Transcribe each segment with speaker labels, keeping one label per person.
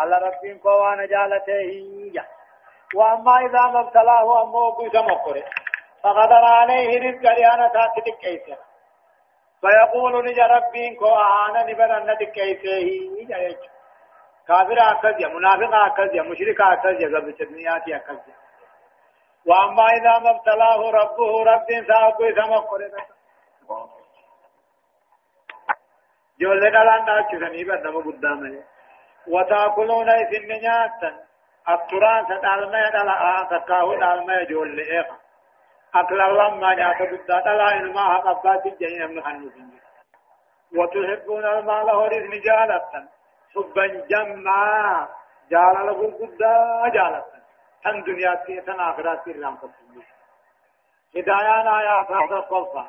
Speaker 1: على ربين كوانا جالته وأما إذا ما ابتلاه أمه قيس مقره فقدر عليه رزق لأنا تأتي كيسه فيقول نجا ربين كو أعانا نبرا ندك كيسه كافر أكذيا منافق أكذيا مشرك أكذيا قبل تدنياتي أكذيا وأما إذا ما ابتلاه ربه رب ساقوي سمقره جولة دلان داچسني بدم قدامه وتأكلون إذن نياتا. التراث دالما دلا تكاو دالما جولة إيقا. أكل الله ما نياتا قد دلا إنما حقبات الجنين من خنوسين وتحبون المال هوريز نجالتا. حبا جمعا جالا لقل قد جالتا. تن دنيا تي تن آخرات تي رام قبل هدايان آيات هذا الصفة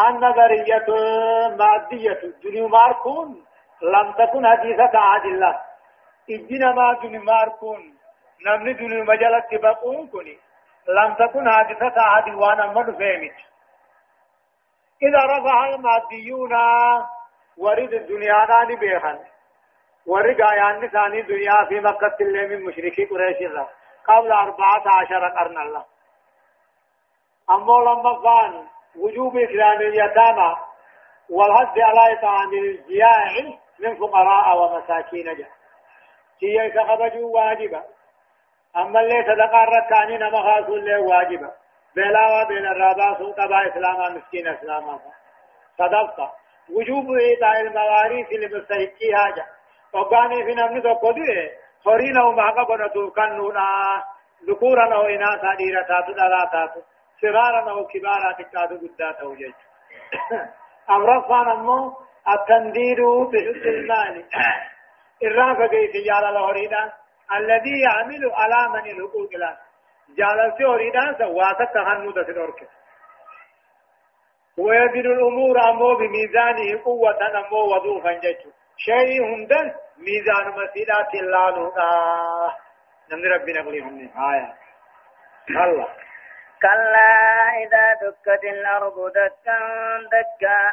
Speaker 1: النظرية المادية الدنيا ماركون. لم تكن حديثة عهد الله إجنا ما دنيا ماركون. نمن دنيا مجالة تبقون كني لم تكن حديثة عهد وأنا من فهمت. إذا رفع الماديون ورد الدنيا ناني بيخن ورد آيان ثاني دنيا في مكة اللي من مشركي قريش الله. قبل أربعة عشر قرن الله. أما لما كان وجوب إكرام اليتامى والحث على إطعام الجياع من فقراء ومساكين جاء. هي كخبجوا واجبا أما اللي صدقاء الركاني نما اللي واجبا بلا وبين الرابع سوء تبع إسلاما مسكين إسلاما صدقت وجوب إيطاء المواريث لمستحقيها جاء وقاني في نمني تقضي خرينا وما قبنا توكنونا ذكورا أو إناثا ديرا تاتو دلا تاتو. صغارا أو كبارا تكادو قدا توجج أمر فان أمو التندير بحب المال الرافة كيف جال الهريدا الذي يعمل على من الحقوق لا جال في هريدا سواتا تهنود في الأركب ويزن الأمور أمو بميزانه قوة أمو وضوفا جيشه شيء هندن ميزان مسيلات الله نمن ربنا قليهم آية الله
Speaker 2: كلا إذا دكت الأرض دكا دكا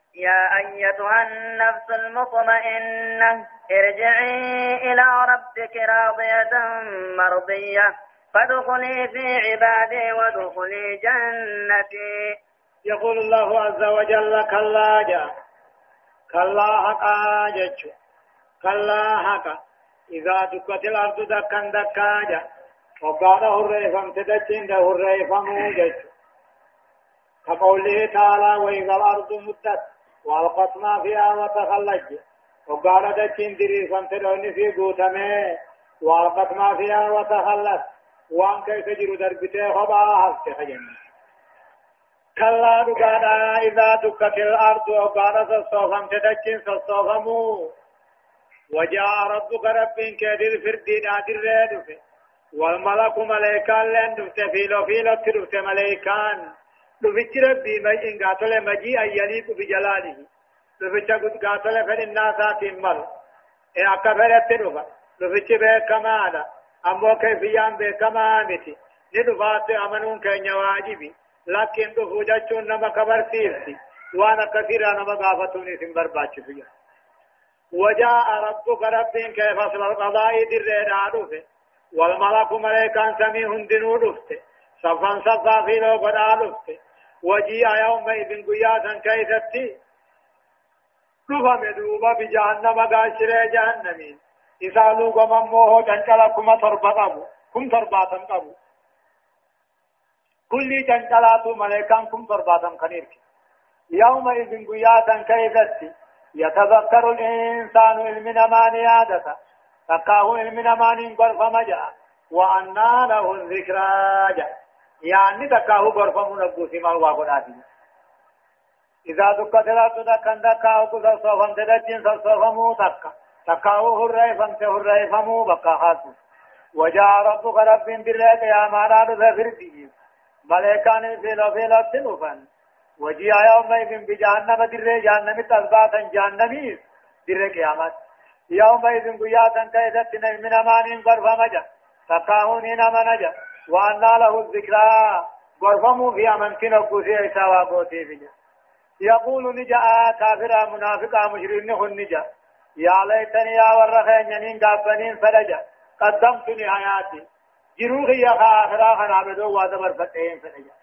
Speaker 2: يا أيتها النفس المطمئنة ارجعي إلى ربك راضية مرضية. فادخلي في عبادي وادخلي جنتي.
Speaker 1: يقول الله عز وجل كلا جاء كلا حقا جتشو كلا حقا. إذا دكت الأرض دكا دكا جاء وقال هريفم تدچين ده هريفم جتشو كقوله تعالى وإذا الأرض مدت وألقت ما فيها وتخلج. وقال دچين دري فانتدوني في قوتمه وألقت ما فيها وتخلت. وأن كيف جرو دربته خبا حفظ خجن كلا دقانا إذا دكت الأرض. وقال سصوفم تدچين سصوفمو وجاء ربك رب كدر فردين آدر ريدف. والملك ملائكان لن دفت فيلو فيلو تدفت ملائكان دفت ربي مجين قاتل مجيء يليق بجلاله دفت قد قاتل فإن مل إيه أكبرت دفت دفت بكما هذا أمو كيفيان بكما متي ندفات أمنون كين واجبي لكن دفو جاتشون نما كبر سيرتي وأنا كثيرا نما قافتوني سنبر باتش فيها وجاء ربك رب كيف فصل القضاء در دفت والملك ملائكان سميع دنو دفت صفا صفا في لو قد دفت وجيء يومئذ قياسا كيفتي رفم دوبا بجهنم قاشر جهنمين إسالو قمم موهو جنجل كما تربطبو كم ترباطن قبو كل جنجلات ملائكان كم ترباطن خنيرك يومئذ قياسا كيفتي يتذكر الإنسان علمنا ما نيادة تقاه علمنا ما ننقر فمجأ وأنى له الذكرى جاء. يعني تكاهو غرفة منبوسي ما هو قداتي إذا دكت الأرض دكا دكاهو كذا صوفا تدجين صوفا مو تكا تكاهو هرأي فانت هرأي فمو بقى خاتو وجاء ربك رب بالله يا مانا فردي ملائكان في لو في لو تنفن وجيء يومئذ بجهنم در جهنم تثباتا جهنمي در قيامت يومئذ قياتا كيدت من أمان غرف مجا۔ تقاهون إنما نجا وأن له الذكرى غرفم في أمنتنا قوسي إساوا قوتي بجا يقول نجا كافر منافق مشرين نجا. يا ليتني يا ورخين ينين قابنين فرجا قدمت لحياتي. جروخي يا آخرا خنابدو وادبر فتحين فرجا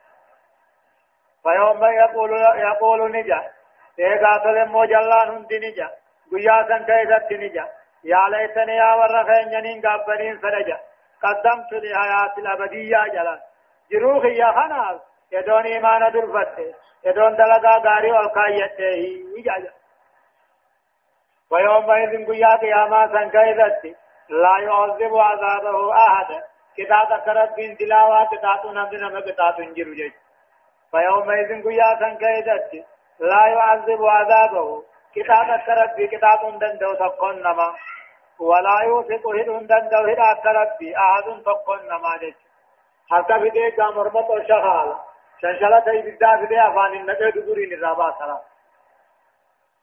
Speaker 1: فيوم يقول يقول نجا إيقا تلمو جلان هندي نجا. قيا سن كيست نجا يا ليتني يا ورخين ينين قابنين فرجا قدمت لحياة الأبدية جلال. جروخي يا خناب يدون إيمان درفته يدون دلقا غاري والقايته يجاجا ويومئذ قيا قياما سن كيست لا يعذب عذابه أحد. كتاب كرت بين تلاوة كتاب نمدنا مكتاب انجر جيش فيومئذ قيا سن كيست لا يعذب عذابه. كتاب كرت بكتاب دندو تقن نما ولا يوثق هدون دندو هدا كرت بي أحد تقن نما جيش حتى بدي قام رمط وشغال شنشلة يبدا بدي أفان النبي دبوري نرابا سلام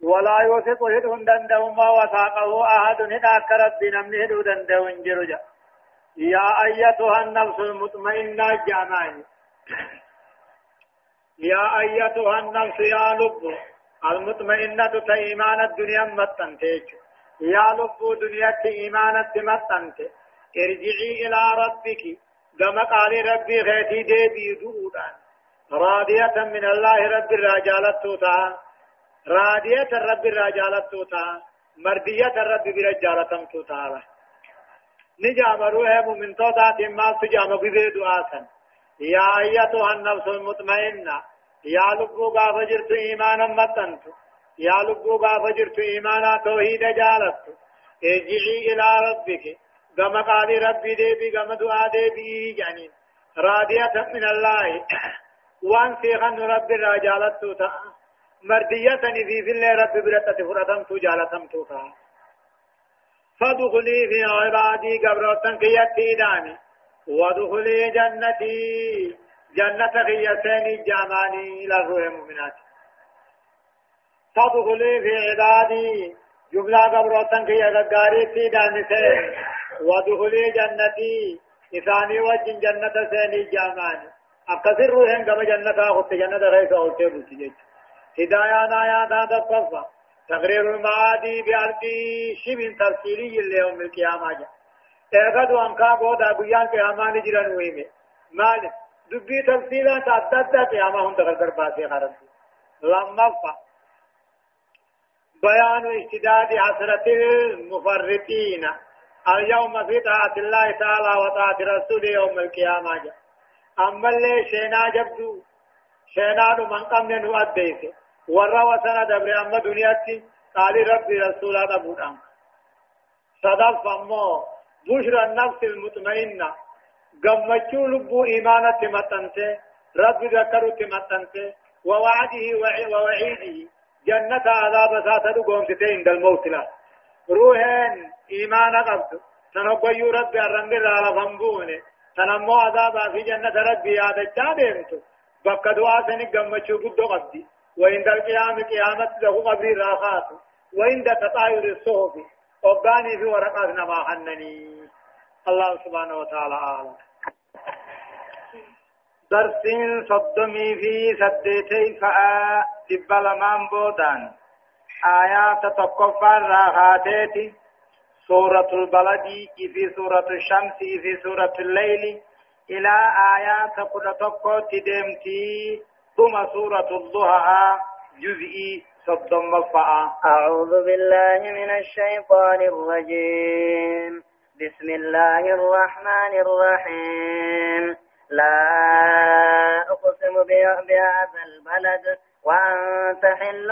Speaker 1: ولا يوثق هدون دندو ما وثاقه أحد هدا كرت بنمن هدو دندو انجرجا يا أيتها النفس المطمئنة جامعي يا أيتها النفس يا لب المطمئنة تإيمان الدنيا يا لب دنيا إيمان متنت ارجعي إلى ربك. كما قال ربي غيتي دي بيدودان راضية من الله رب الرجالة توتا راضية رب الرجالة توتا مردية رب برجالة توتا نجام روح مؤمن توتا ما تجام بذي دعاء يا أيتها النفس المطمئنة. يا لبو غاف جرت إيمانا متنت يا لبو غاف جرت إيمانا توحيد جالت ارجعي إلى ربك. كما قال ربي ديبي كما دعا ديبي يعني راضية من الله. وان سيغن رب الرجالت توتا مردية في في الله رب برتة فرطم تو جالتم توتا فادخلي في عبادي قبرتن كيتي داني وادخلي جنتي. جنة خيسين الجاماني إلى روح المؤمنات فادخلي في عبادي جملة قبرتن كي غاري في دانسين وادخلي جنتي إثاني وجن جنة سين الجاماني أكثر روحين كما جنة أخذت جنة غيث أولتي بلتجج هدايا نايا نادا الصفة تقرير المعادي بألقي شبه تفصيلي ليوم القيامة جا اغدو انكا بودا بيان قيامة نجران ويمي مالك دبي تفصيلا تعدد قيامة هم تغرقر باسي خرد لما فا بيان اشتداد حسرة المفرطين. اليوم في طاعة الله تعالى وطاعة رسوله يوم القيامة. جا أما اللي شينا جبدو شينا من قمنا نؤديسه ورا وسنا دبر أما دنياتي قال ربي رسول هذا بودام صدف أمو بشرى النفس المطمئنة. قمتشو لبو إيمانة متنته رب ذكروا تمتنته ووعده ووعيده. جنة عذاب ساتر قوم عند الموت لا روحين إيمان قبض. تنقيو ربي الرنب على فنبونه تنمو عذاب في جنة ربي هذا الجادمت بقى دعاء سنك قمتشو قدو قبدي وعند القيام قيامة له قبر راخات. وعند تطاير الصحف. وقاني في ورقات نما حنني. الله سبحانه وتعالى أعلم. درسين صدمي في سديتي فآ. دبلمان بودان آيات تقفى راخاتيتي سورة البلد في سورة الشمس في سورة الليل إلى آيات قد تقوى تدمتي ثم سورة الضحى جزئي صدم الفاء
Speaker 2: أعوذ بالله من الشيطان الرجيم بسم الله الرحمن الرحيم لا أقسم بهذا البلد وأنت حل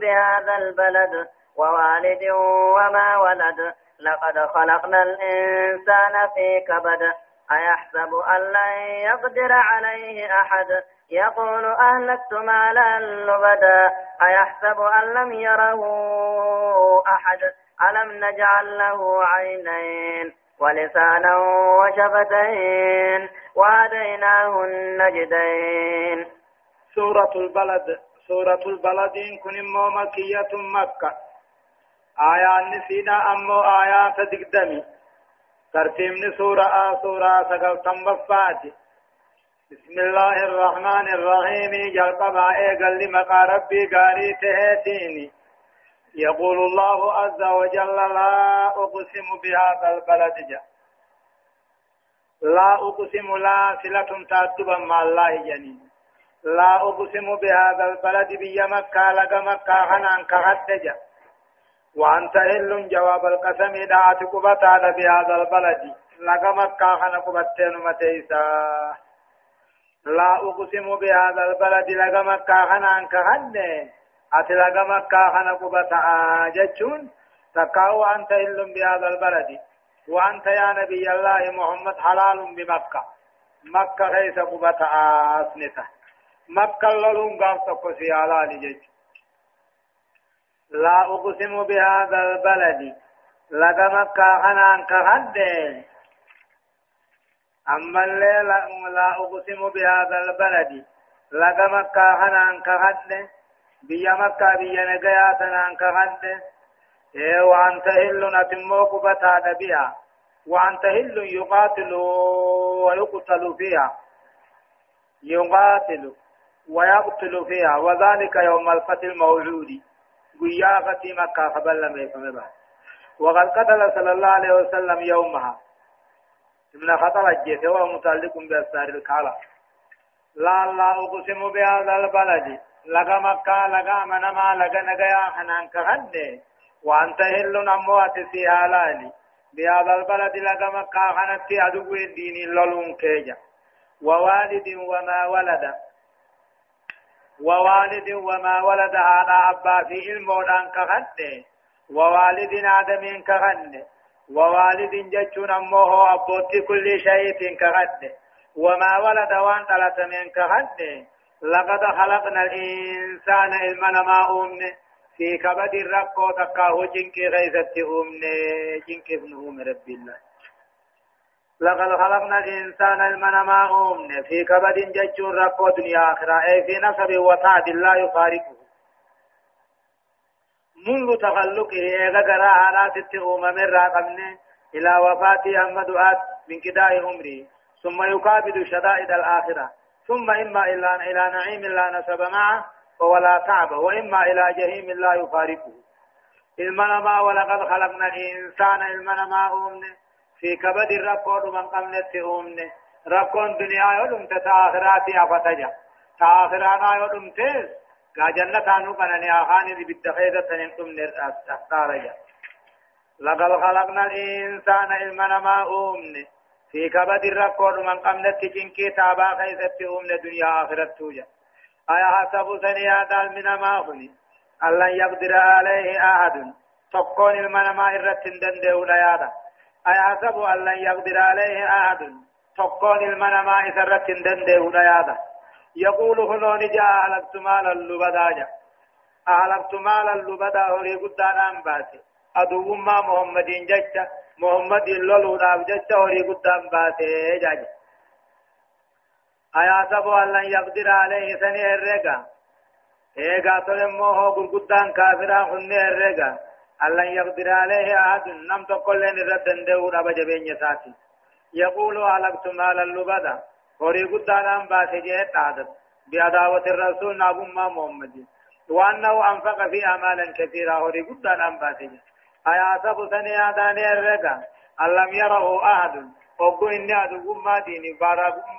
Speaker 2: بهذا البلد ووالد وما ولد. لقد خلقنا الإنسان في كبد. أيحسب أن لن يقدر عليه أحد. يقول أهلكت مالا لبدا. أيحسب أن لم يره أحد. ألم نجعل له عينين ولسانا وشفتين وهديناه النجدين.
Speaker 1: سورة البلد. سورة البلد كن مكية مكة. آيات نسينا أمو آيات دقدمي ترتيب سورة آ سورة سقل تنبفات بسم الله الرحمن الرحيم. جلقبا قال لمقا ربي قاري تهتيني. يقول الله عز وجل لا أقسم بهذا البلد جا. لا أقسم لا صلة تأدبا مع الله جنين. لا أقسم بهذا البلد بي مكة لك مكة حنان كهدجا وأنت هل جواب القسم دعت قبطا بهذا البلد. لك مكة حنا قبطين متيسا. لا أقسم بهذا البلد لك مكة كهدجا ati laga makkaa kana qubataa jechuun تكاو أنت إل بهذا البلد. وأنت يا نبي الله محمد حلال بمكة. مكة ليس قبة آسنته مكة لهم قام تقسي على لجج لا أقسم بهذا البلد. لقى مكة أنا أنك أما الليل لا أقسم بهذا البلد. لقى مكة أنا أنك بيا مكة بيا نجايا تنان كهند إيه وأنت هل نتمو قبتا بها وأنت هل يقاتل ويقتل فيها يقاتل ويقتل فيها وذلك يوم الفتح الموجود. قيا فتي مكة قبل لم يفهم وقد قتل صلى الله عليه وسلم يومها. ابن خطر الجيش وهو متعلق بأسار الكعبة. لا لا أقسم بهذا البلد. لغا مكة لغا منما لغا نغيا حنان كهد وأنت هل نموات في حلالي بهذا البلد لغا مكة حنت عدو الدين لولون كيجا. ووالد وما ولد. ووالد وما ولد هذا أبا في المودان كهد ووالد آدم كهد ووالد جتون أمه أبوتي كل شيء كهد وما ولد وان تلت من كهد لقد خلقنا الإنسان إلمنا ما أمني في كبد الرقو تكاه جنك غيثت أمني جنك ابن أم رب الله. لقد خلقنا الإنسان إلمنا ما أمني في كبد جج الرقو دنيا آخرة. أي في نصب وتعد لا يفارقه. منذ تخلقه إيغا قرى حالات التغوم من راقمني إلى وفاة أحمد من كداء عمري. ثم يقابل شدائد الآخرة. ثم إما إلى إلى نعيم لا نسب معه ولا تعب. وإما إلى جهيم لا يفارقه. المنما ولقد خلقنا الإنسان المنما أمنه في كبد الرقود من قمنت أمنه رقون دنيا يلوم تتآخرات أفتجا تآخرانا يلوم تيس قا جنة آنو قنني آخاني دي بالدخيدة تنقم نرأس لقد خلقنا الإنسان المنما أمنه في كبد الركود من قمنا تجنكي تابا خيثت أمنا دنيا آخرت توجا أيا حسب سنيا دال من ما هني ألن يقدر عليه أحد تقون المنا ما إرتن دنده ليادا أيا حسب ألن يقدر عليه أحد. تقون المنا ما إرتن دنده ليادا يقول هنون جاء ألقت مال اللبدا أهلكت مال اللبدا هوري قدان أنباتي أدو ما محمد ججة محمد لولو داب جچا هوري قدام باسه جاج آیا سبو اللہ يقدر عليه سني الرگا ايغا تلمو هو قدام كافرا هن الله يقدر عليه أحد. نم تقول لن ردن دور أبا جبين ساتي يقول علقت مال اللبدا هوري قدام باسه جهت عادت. بعداوة الرسول نابو ما محمد. وأنه أنفق في أمالا كثيرا هوري قدام باسه جهت. أيحسب سني آداني الرقا أن لم يره أحد. وقو إني أدو ما ديني.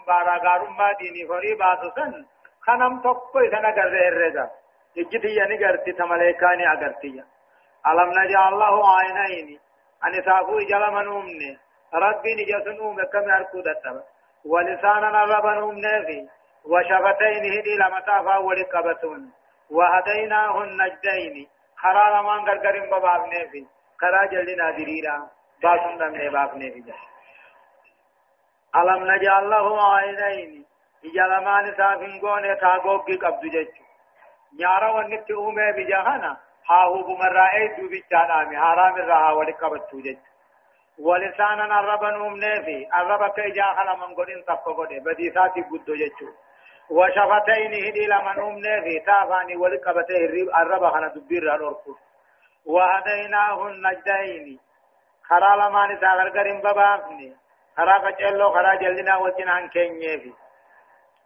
Speaker 1: بارا غارم ما ديني. فري باتو سن. خنم تقو إسانا قرر الرقا إجتي يعني قرتي. تمليكاني أقرتي. ألم نجعل الله عينين؟ أن سافو إجل منومني ربي نجسن أوم كم أركو دتب ولسانا رب نومني في وشفتين هدي لمتافا ولقبتون وهديناه النجدين خرا لمان غرغرين بابنه في خرا جلدي نادريرا. باسن دمne بابنه في ألم نجعل له عينين. إجلمان سافن قوني تاغوغي قبض جيچو نيارا ونت اومه بجهانا هاهو بمرائي دوبي چانامي حرام الرها ولقبتو جيچو ولسانا الرب نومني في الرب كيجا خلا من قدين تفق قدين بديساتي قدو جيشو وشفتين هدي لمن نومني في تافاني ولقبته الرب خلا دبير الأركو وهديناه النجدين خرا لما نساغر قرم ببافني خرا قچلو خرا جلدنا وچنان كينيه في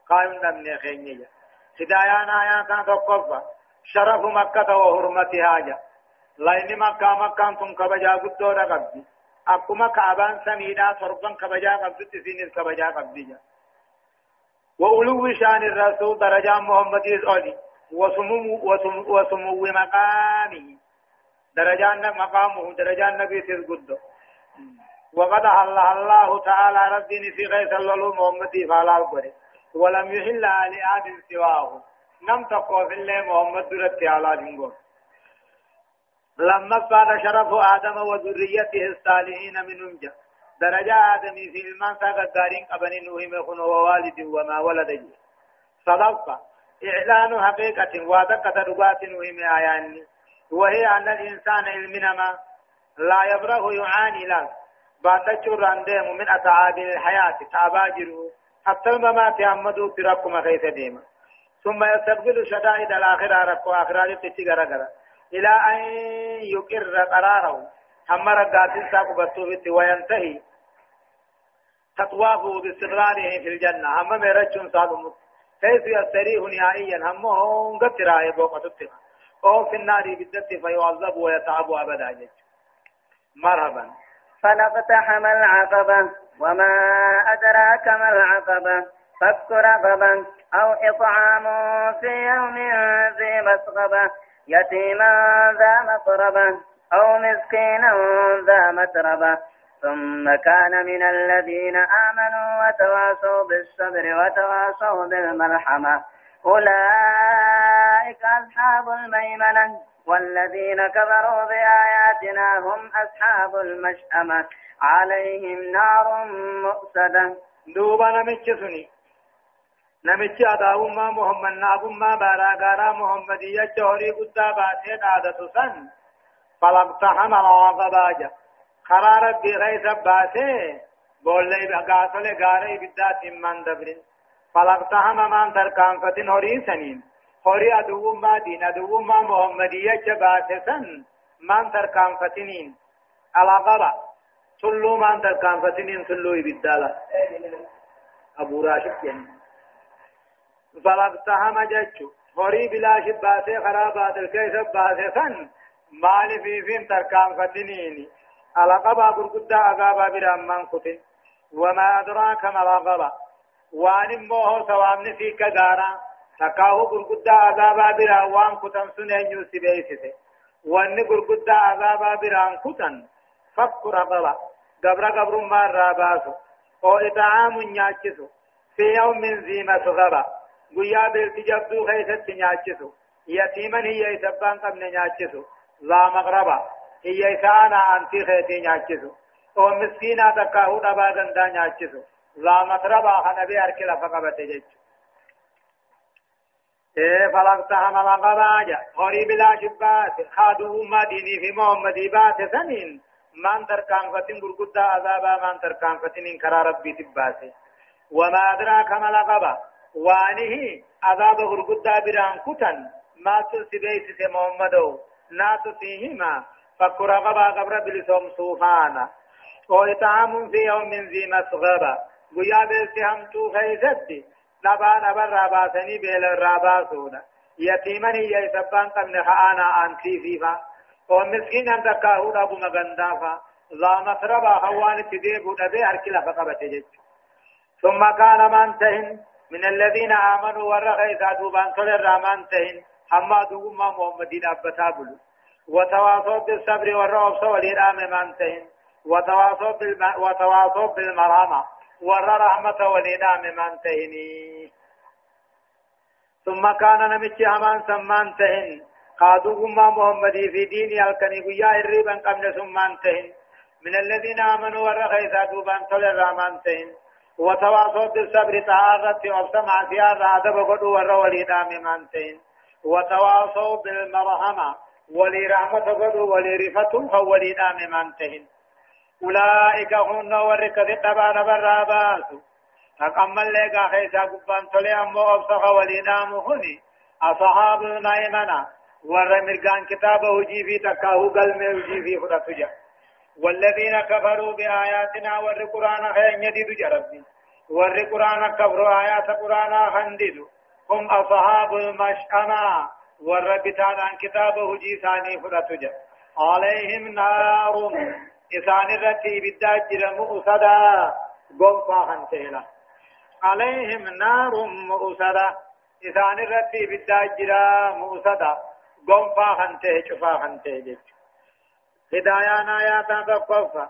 Speaker 1: قائم نمني خينيه هدايان آياتا تقفى شرف مكة وحرمتها جا لين مكة مكة تم كبجا قدو رقبدي أكما كعبان سميدا تربان كبجا قبدو تسين كبجا قبدي جا۔ وأولو شان الرسول درجة محمد أولي وسمو وسمو, مقامه درجة مقامه درجة النبي تزقدو وقد حل الله تعالى ربي في غيث الله محمد فعلى ولم يحل لأحد سواه نم تقوى في الله محمد درت على جنگون لما صار شرف آدم وذريته الصالحين منهم جاء درجة آدم في المان ساقدارين قبل نوح مخن ووالد وما ولد جي صدق إعلان حقيقة وادقة رقات نوح آياني وهي أن الإنسان المنما لا يبره يعاني له باتشر عن من أتعاب الحياة. تعباجره حتى الممات يحمدوا تركم خيث ديما. ثم يستقبل شدائد الآخرة ركو آخرة تتغر إلى أن يقر قراره. هم رقات ساقبته وينتهي تطوافه باستقراره في الجنة. هم مرجون صادم كيف يستريح نهائيا؟ هم هم قد تراه بوقت التقى أو في النار بالدت فيعذب ويتعب أبدا. مرحبا.
Speaker 2: فلاقتحم العقبة. وما أدراك ما العقبة. فك رقبة أو إطعام في يوم ذي مسغبة يتيما ذا مقربة أو مسكينا ذا متربة. ثم كان من الذين آمنوا وتواصوا بالصبر وتواصوا بالمرحمة. أولئك أصحاب الميمنة والذين كفروا بآياتنا هم أصحاب المشأمة. عليهم نار مؤسدة
Speaker 1: دوبا نمتش نمتش أداؤما محمد نابما باراغارا محمدية جهري قدا باتي عادة سن فلقتحم العقباجة قرار بغيث باتي بولي بغاسل غاري بدات من دبرين فلقتحم من تركان فتن هوري سنين هوري أدو ما دين أدو ما محمدية جباتسن من تركان فتنين العقبة سلو من تركان فتنين سلو إبدالا أبو راشد يعني فلقتحم جتشو هوري بلا شباتي خرابات الكيس باتسن مال في فين تركان فتنين العقبة برقدة أقابا برام كتن وما أدراك ما العقبة وان موه سوامن فيك غارا تکاو گرگدا عذابا برا وان کتن سنه نیو سبیسه وان گرگدا عذابا برا کتن فک رقبا گبرا گبرو مار راباسو أو اطعام نياچسو في يوم زيمة غبا گویا بیلتی جبدو خیست نياچسو يتيما هي يسبان قبل نياچسو لا مغربا هي يسانا انتي خيتي نياچسو أو مسكينا تکاو دبا دندا نياچسو لا مطربا خنبي اركلا فقبت جيچو إيه فلقتها ملقباجا غريب لا شبات خادو ما ديني في محمد بات سنين من تركان فتن برقودة عذابا من تركان فتن انكرا ربي تباسي وما أدراك ملقبا وانه عذاب برقودة بران كتن ما تسبيس سي محمدو نا تسيهما فكر غبا قبر بلسوم صوفانا وإطعام في يوم ذي مسغبا ويا بيسي هم تو خيزتي نبا نبا راباسني بيل الراباسونا يتيما هي يسبان قبل خانا أنتي فيفا ومسكين أن تكاهو أبو مغندافا لا مطربا خوان تديبو نبي أركلا فقبت جج ثم كان منتهن من الذين آمنوا ورغي ذاتوبان صلى الرحمن تهن حما دوما محمدين أبتابلو وتواصوا بالصبر والرعب والإرام منتهن وتواصوا بالم... وتواصوا بالمرحمة. ور رحمة والإنام من تهني ثم كان نمشي همان سمان تهن قادوا ما محمد في دين الكني بيا الريبا قبل سمان تهن من الذين آمنوا ور خيسا دوبان صلى الرحمن تهن وتواصوا بالصبر تعارض وابسمع سيارة أدب قدوا ور والإنام من تهن وتواصوا بالمرحمة ولرحمة قدوا ولرفة فولإنام من تهن أولئك هن ورك الدبان برابات تقمل لك خيسا قبان تلي أمو أبصخ ولينام هني. أصحاب الميمنة ور مرقان كتابه جي في تكاه قلم جي في خدتجا والذين كفروا بآياتنا ور قرآن خير يدد جربي ور قرآن كفروا آيات قرآن خندد هم أصحاب المشأمة. ور بتان كتابه جي ثاني خدتجا عليهم نار. إسان الرتي بالداج مؤسدا قنفا خنتهلا عليهم نار مؤسدا إسان الرتي بالداج مؤسدا قنفا خنته شفا خنته جيش هدايان آيات تقفى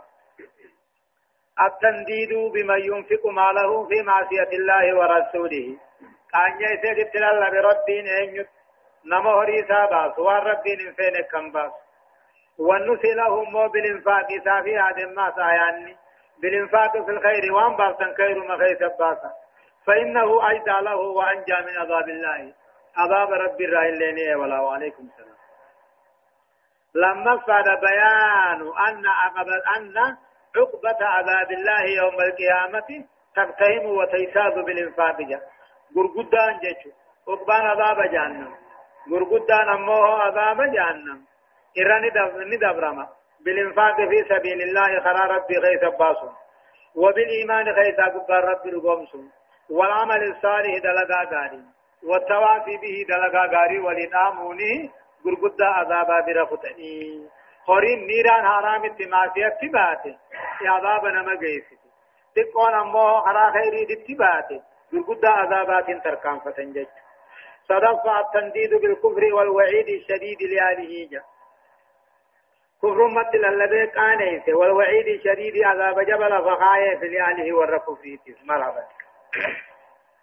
Speaker 1: التنديد بمن ينفق ماله في معصية الله ورسوله. كان يسيد تلال بربين أن نمو هريسا باس. وربين فين كم باس. ونسلهم بالإنفاق سافي هذا ما ساياني بالإنفاق في الخير. وان باسا خير ما خيس باسا فإنه أيضا له وأنجى من عذاب الله. عذاب رب الرحيل ولا وعليكم السلام. لما فاد بيان أن عقب أن عقبة عذاب الله يوم القيامة تقتهم وتيساد بالإنفاق جا. غرغدان جيتشو. عقبان عذاب جهنم. غرغدان أمه عذاب جهنم. إراني ندبرما. بالإنفاق في سبيل الله خرى ربي غيث باسم وبالإيمان غيث قبار ربي رقومسم والعمل الصالح دلقا غاري والتوافي به دلقا غاري ولنامونه غرغدا عذابا برفتني خورين نيران حرام اتماسي اتباته عذاب نما غيث تقون أمو خرى خيري اتباته غرغدا عذابات تركان فتنجج صدق التنديد بالكفر والوعيد الشديد لآله جه كفر مت للذي قانيت والوعيد الشديد عذاب جبل فخاية في لآله والركفريت مرحبا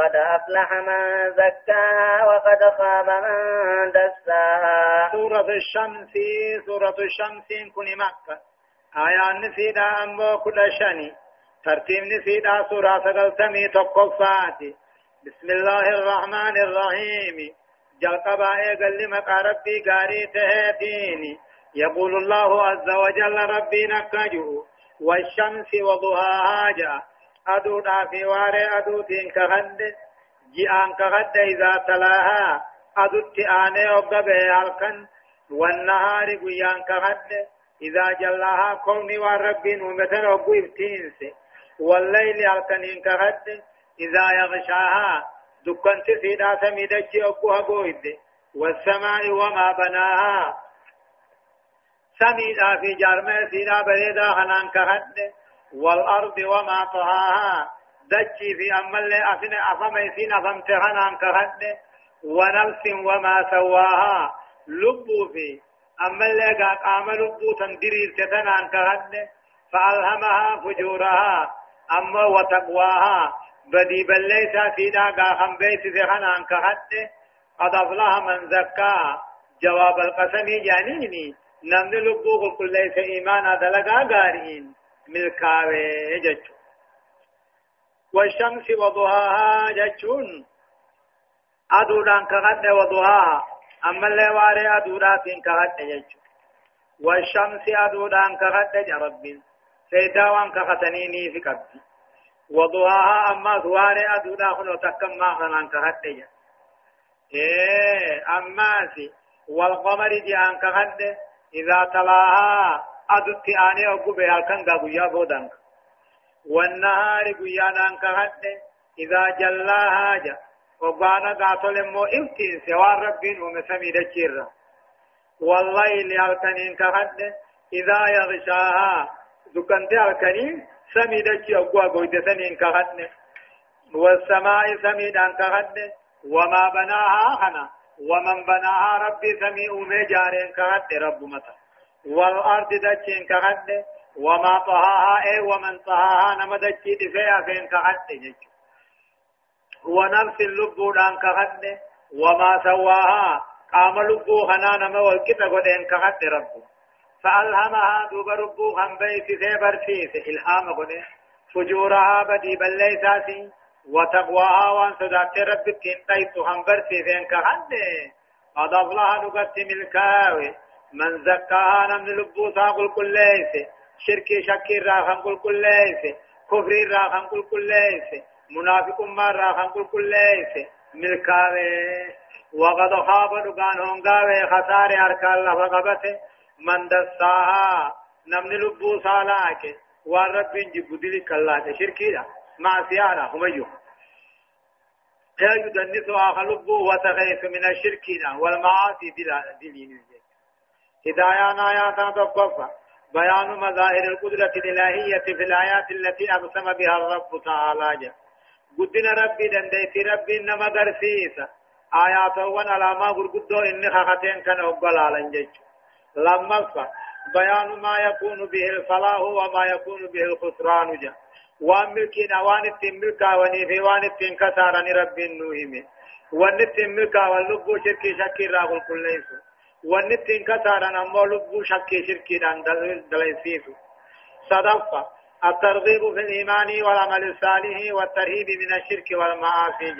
Speaker 2: قد أفلح من زكاها وقد خاب من دساها
Speaker 1: سورة الشمس سورة الشمس كن مكة. آية نسيدا أمو كل شني. ترتيب نسيدا سورة سقلتمي تقفاتي بسم الله الرحمن الرحيم. جلقبا إيقل لمقى ربي قاري تهتيني يقول الله عز وجل ربي نكجو والشمس وضحاها جاء. أدو في واري أدو تين كغد جيان كغد إذا تلاها أدو تآني أبقى هالكن والنهار قيان كغد إذا جلاها كوني وربي نومتن أبو إفتينس والليل هالكنين كغد إذا يغشاها دكنت سيدا سميدك أبو هبويد والسماء وما بناها سميدا في جارمه سيدا بريدا خنان كهد والأرض وما طهاها. دجي في أمل أفن أفم سين أفم تخنان كهد ونفس وما سواها. لبو في أمل قام لبو تندري تتنان كهد فألهمها فجورها. أما وتقواها. بدي بليتا سيدا قاخم بيت ذخنان كهد قد أفلح من زكاها جواب القسم جانيني. نمن لبو كل ليس إيمانا دلقا غارين ملكاوي جچو والشمس وضحاها جچون أدودان كغد وضحاها أما اللي واري أدوداتين كغد جچو والشمس أدودان كغد جرب سيداوان كغتنيني في قبدي وضحاها أما ثواري أدودا خلو تكم ما خلان كغد إيه أما سي والقمر جان كغد إذا تلاها أدت آني أبو بها كان قابويا بودانك والنهار قيانا كهد إذا جلاها جا وقانا قاتل مو إفتين سوى ربين ومسمي دجيرا والليل الكنين كهد إذا يغشاها دكانت الكنين سمي دجي أقوى قويد سنين كهد والسماء سمي دان كهد وما بناها خنا ومن بناها ربي سميع مجارين كهد رب متى والأرض دچين كهد وما طهاها اي ومن طهاها نما دچي دفيا فين كهد جج ونفس اللب دان كهد وما سواها قام لبو خنا نما والكتا قدين كهد رب فألهمها دوب ربو خن بيت سيبر فيس إلهام قدين. فجورها بدي بليساتي وتقواها وان صدات رب تنطيت خن برسيسين كهد قد أفلح نقت ملكاوي. من زكاها نمن لبو ساقل كل ليس شركي شكي راخن كل كل ليس كفري راخن كل كل ليس منافق ما راخن كل كل ليس. ملكاوي وقد خاب دغان هونغاوي خسار أركان لفقبته من دساها نمن لبو سالاك ورب جبدل كلا شركي مع سيانا هم يو يا يدنسها خلبه وتغيث من الشرك والمعاصي بلا دليل هدايان آيات تقفى بيان مظاهر القدرة الإلهية في الآيات التي أقسم بها الرب تعالى. قدنا ربي دنديت ربي إنما درسيسا. آيات وأنا لاما قرقدو إني خختين كان أقبل على جيش. لما بيان ما يكون به الفلاح وما يكون به الخسران جا. وان ملكنا وان التملكا وني وان ربي النوهمي. وان التملكا واللبو شركي شكي راغل كل ليسو. وان التنكسارن أمو لبو شكي شركي دان دليسيسو صدفة الترغيب في الإيمان والعمل الصالح والترهيب من الشرك والمعاصي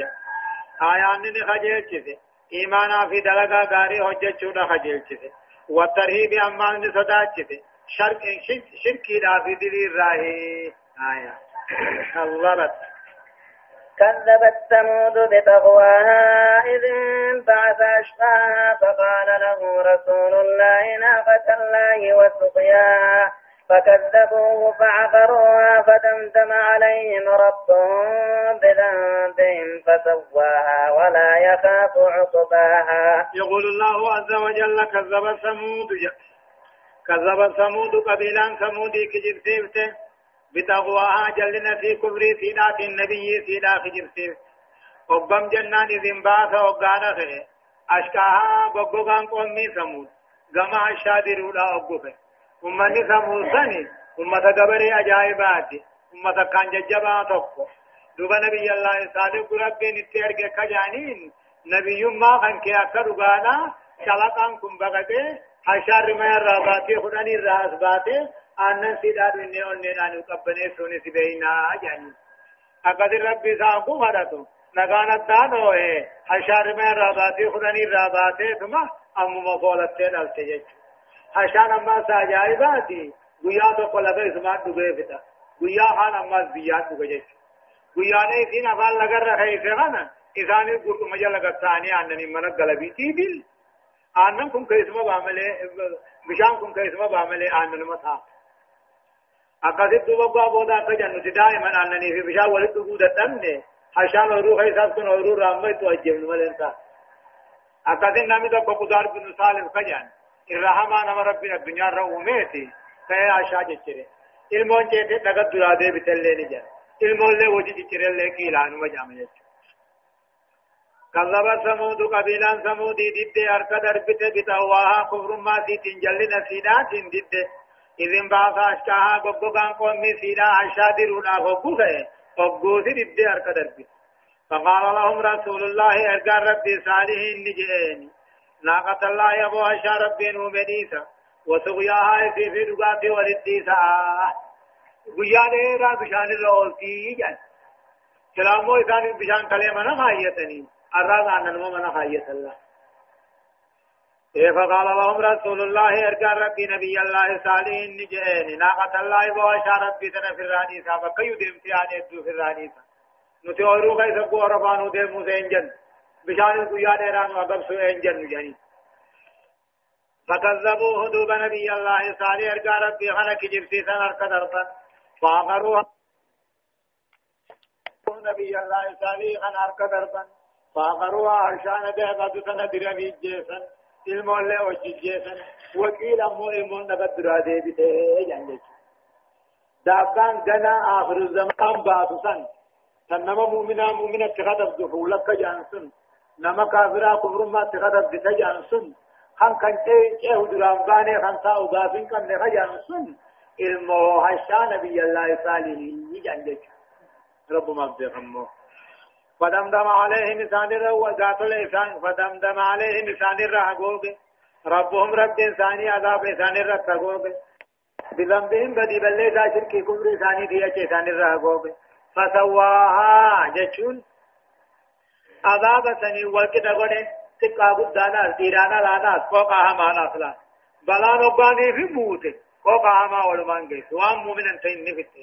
Speaker 1: آيان خجل چیزے ایمانا فی دلگا گاری حجت چونا خجل چیزے والترهيب أمان صدا چیزے شرک شرکی دا دلی راہی آیا كذبت
Speaker 2: كذبت ثمود بطغواها إذ انبعث أشقاها فقال له رسول الله ناقة الله وسقياها فكذبوه فعقروها فدمدم عليهم ربهم بذنبهم فسواها ولا يخاف عقباها.
Speaker 1: يقول الله عز وجل كذب ثمود كذب ثمود قبيلا ثمود كجب سيفته بتقواها جلنا في كفر سيدات النبي سيدا خجرسيف وقم جنان إذن باث وقانا خيه أشكاها بقوغان قومي سمود. قما الشادر ولا أقوفه أمني سمود سني. أمة قبري أجائباتي أمة كان ججبا تقو دوبا نبي الله صادق ربي نتير کے کجانين نبي ما خان کے اکر غانا شلقان بغتے حشار ما راباتي خداني راس باتي آنن سيدار من نيون نيران قبني سوني سبينا جاني أقد ربي ساقو مرتو نغانا دانو ہے حشار میں راباتی خدانی راباتے ثم ام مفولت سے ڈالتے جج حشان اما ساجائی باتی گویا تو قلبے اسمان ڈوبے فتا گویا خان اما زیاد ڈوبے جج گویا نے اسی نفال لگر رکھے اسے خانا اسانی گرد مجھا لگر ثانی آننی منک گلبی آنن کم کئیسما بعملے بشان کم کئیسما بعملے آنن مطا۔ أقصد دوبا بودا كجن دائما أنني في بشار ولد وجود الدم حشان وروح حساب كن وروح رامي توجه من ملنسا أقصد نامي دو قدار بن سالم كجن الرحمن أمر ربنا الدنيا روميتي كي عشاء جتري ilmoon jeete dhaga duraa deebitellee ni jira ilmoollee hojii ciccirellee kiilaan wajama jechuudha كذب ثمود قبيلا ثمود ضد أركض دربت بتواها كفر ما سيتين جلنا سيدات ضد إذن بعث أشكاها قبقان قومي سيدا أشادر ولا قبقه قبقوسي دد أرك دربي فقال لهم رسول الله أرقى ربي صالح النجئين ناقة الله يبو أشا ربي نومديسا وسقياها في في دقاتي ولديسا. گویا دے بشان الرولتی جان. سلامو إسان بشان كلمة نخايتني الرازع أن نمو خايت الله. فقال لهم رسول الله ارجع ربي نبي الله صالح نجئين. ناقة الله واشا ربي سنة في الرانيسة فكيو ديم سياني ادو في الرانيسة كيس ابو عرفانو دي موسى إنجن. بشان القيا ديران وقب سو إنجن جاني فكذبوه دوب نبي الله صالح ارجع ربي خلق جبسي سنة اركدرتا فاغروها نبي الله صالح خلق اركدرتا فاغروها عرشان ده قد سنة درمي جيسن ilmoollee hojjijjeessan wakiil ammoo ilmoon dhagadduraa deebitee jaan daabbaan ganaa aakhiru zamaan baatu san san nama muuminaa muuminatti kadabdu fuulakka jaan sun nama kaafiraa kufrummaatti kadabdita jaan sun kan kan ceehu duraan baanee kan taa'u gaafin qabne ka jaan sun ilmoo hashaa nabiyyallaahi saalihi jaan jechuudha rabbumaaf beekammoo فدمدم عليهم إسان الروا ذات الإسان فدمدم عليهم إسان الرهقوق ربهم رب إنساني عذاب إسان الرهقوق بذنبهم بدي بلي ذا شركي كفر إساني دي إسان الرهقوق فسواها جتشون. عذاب سني والكتا قده تقا قدانا تيرانا لانا قوقا همانا سلا بلا نباني في موت قوقا هما ولمان قيس. وان مؤمنا تين نفت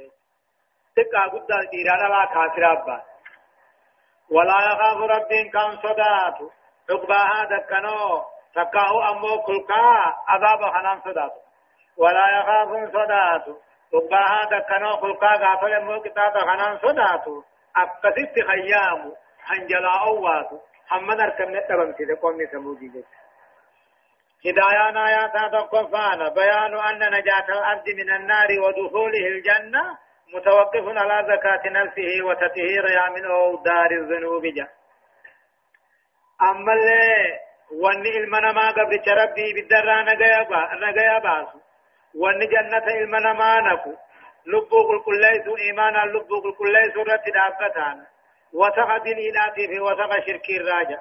Speaker 1: تقا قدانا تيرانا لا كافر أبا ولا يخاف رب كان صدات عقباها دكنو تكاه أمو كلكا عذاب خنان صدات ولا يخاف صدات عقباها دكنو كلكا غافل أمو كتاب خنان صدات أكست خيام حنجلا أوات حمد أركم نتبم سيدة قومي سمودي جت هدايان آيات تقفان بيان أن نجاة الأرض من النار ودخوله الجنة. متوقف على زكاة نفسه وتطهيرها من دار الذنوب جا. أما اللي واني المنما قبل ربي بالدرا نجايا باس واني جنة المنما نكو لبو قل كل ليس إيمانا لبو قل كل ليس رت دابتان. وثق دين إلاتي في وثق شرك الراجع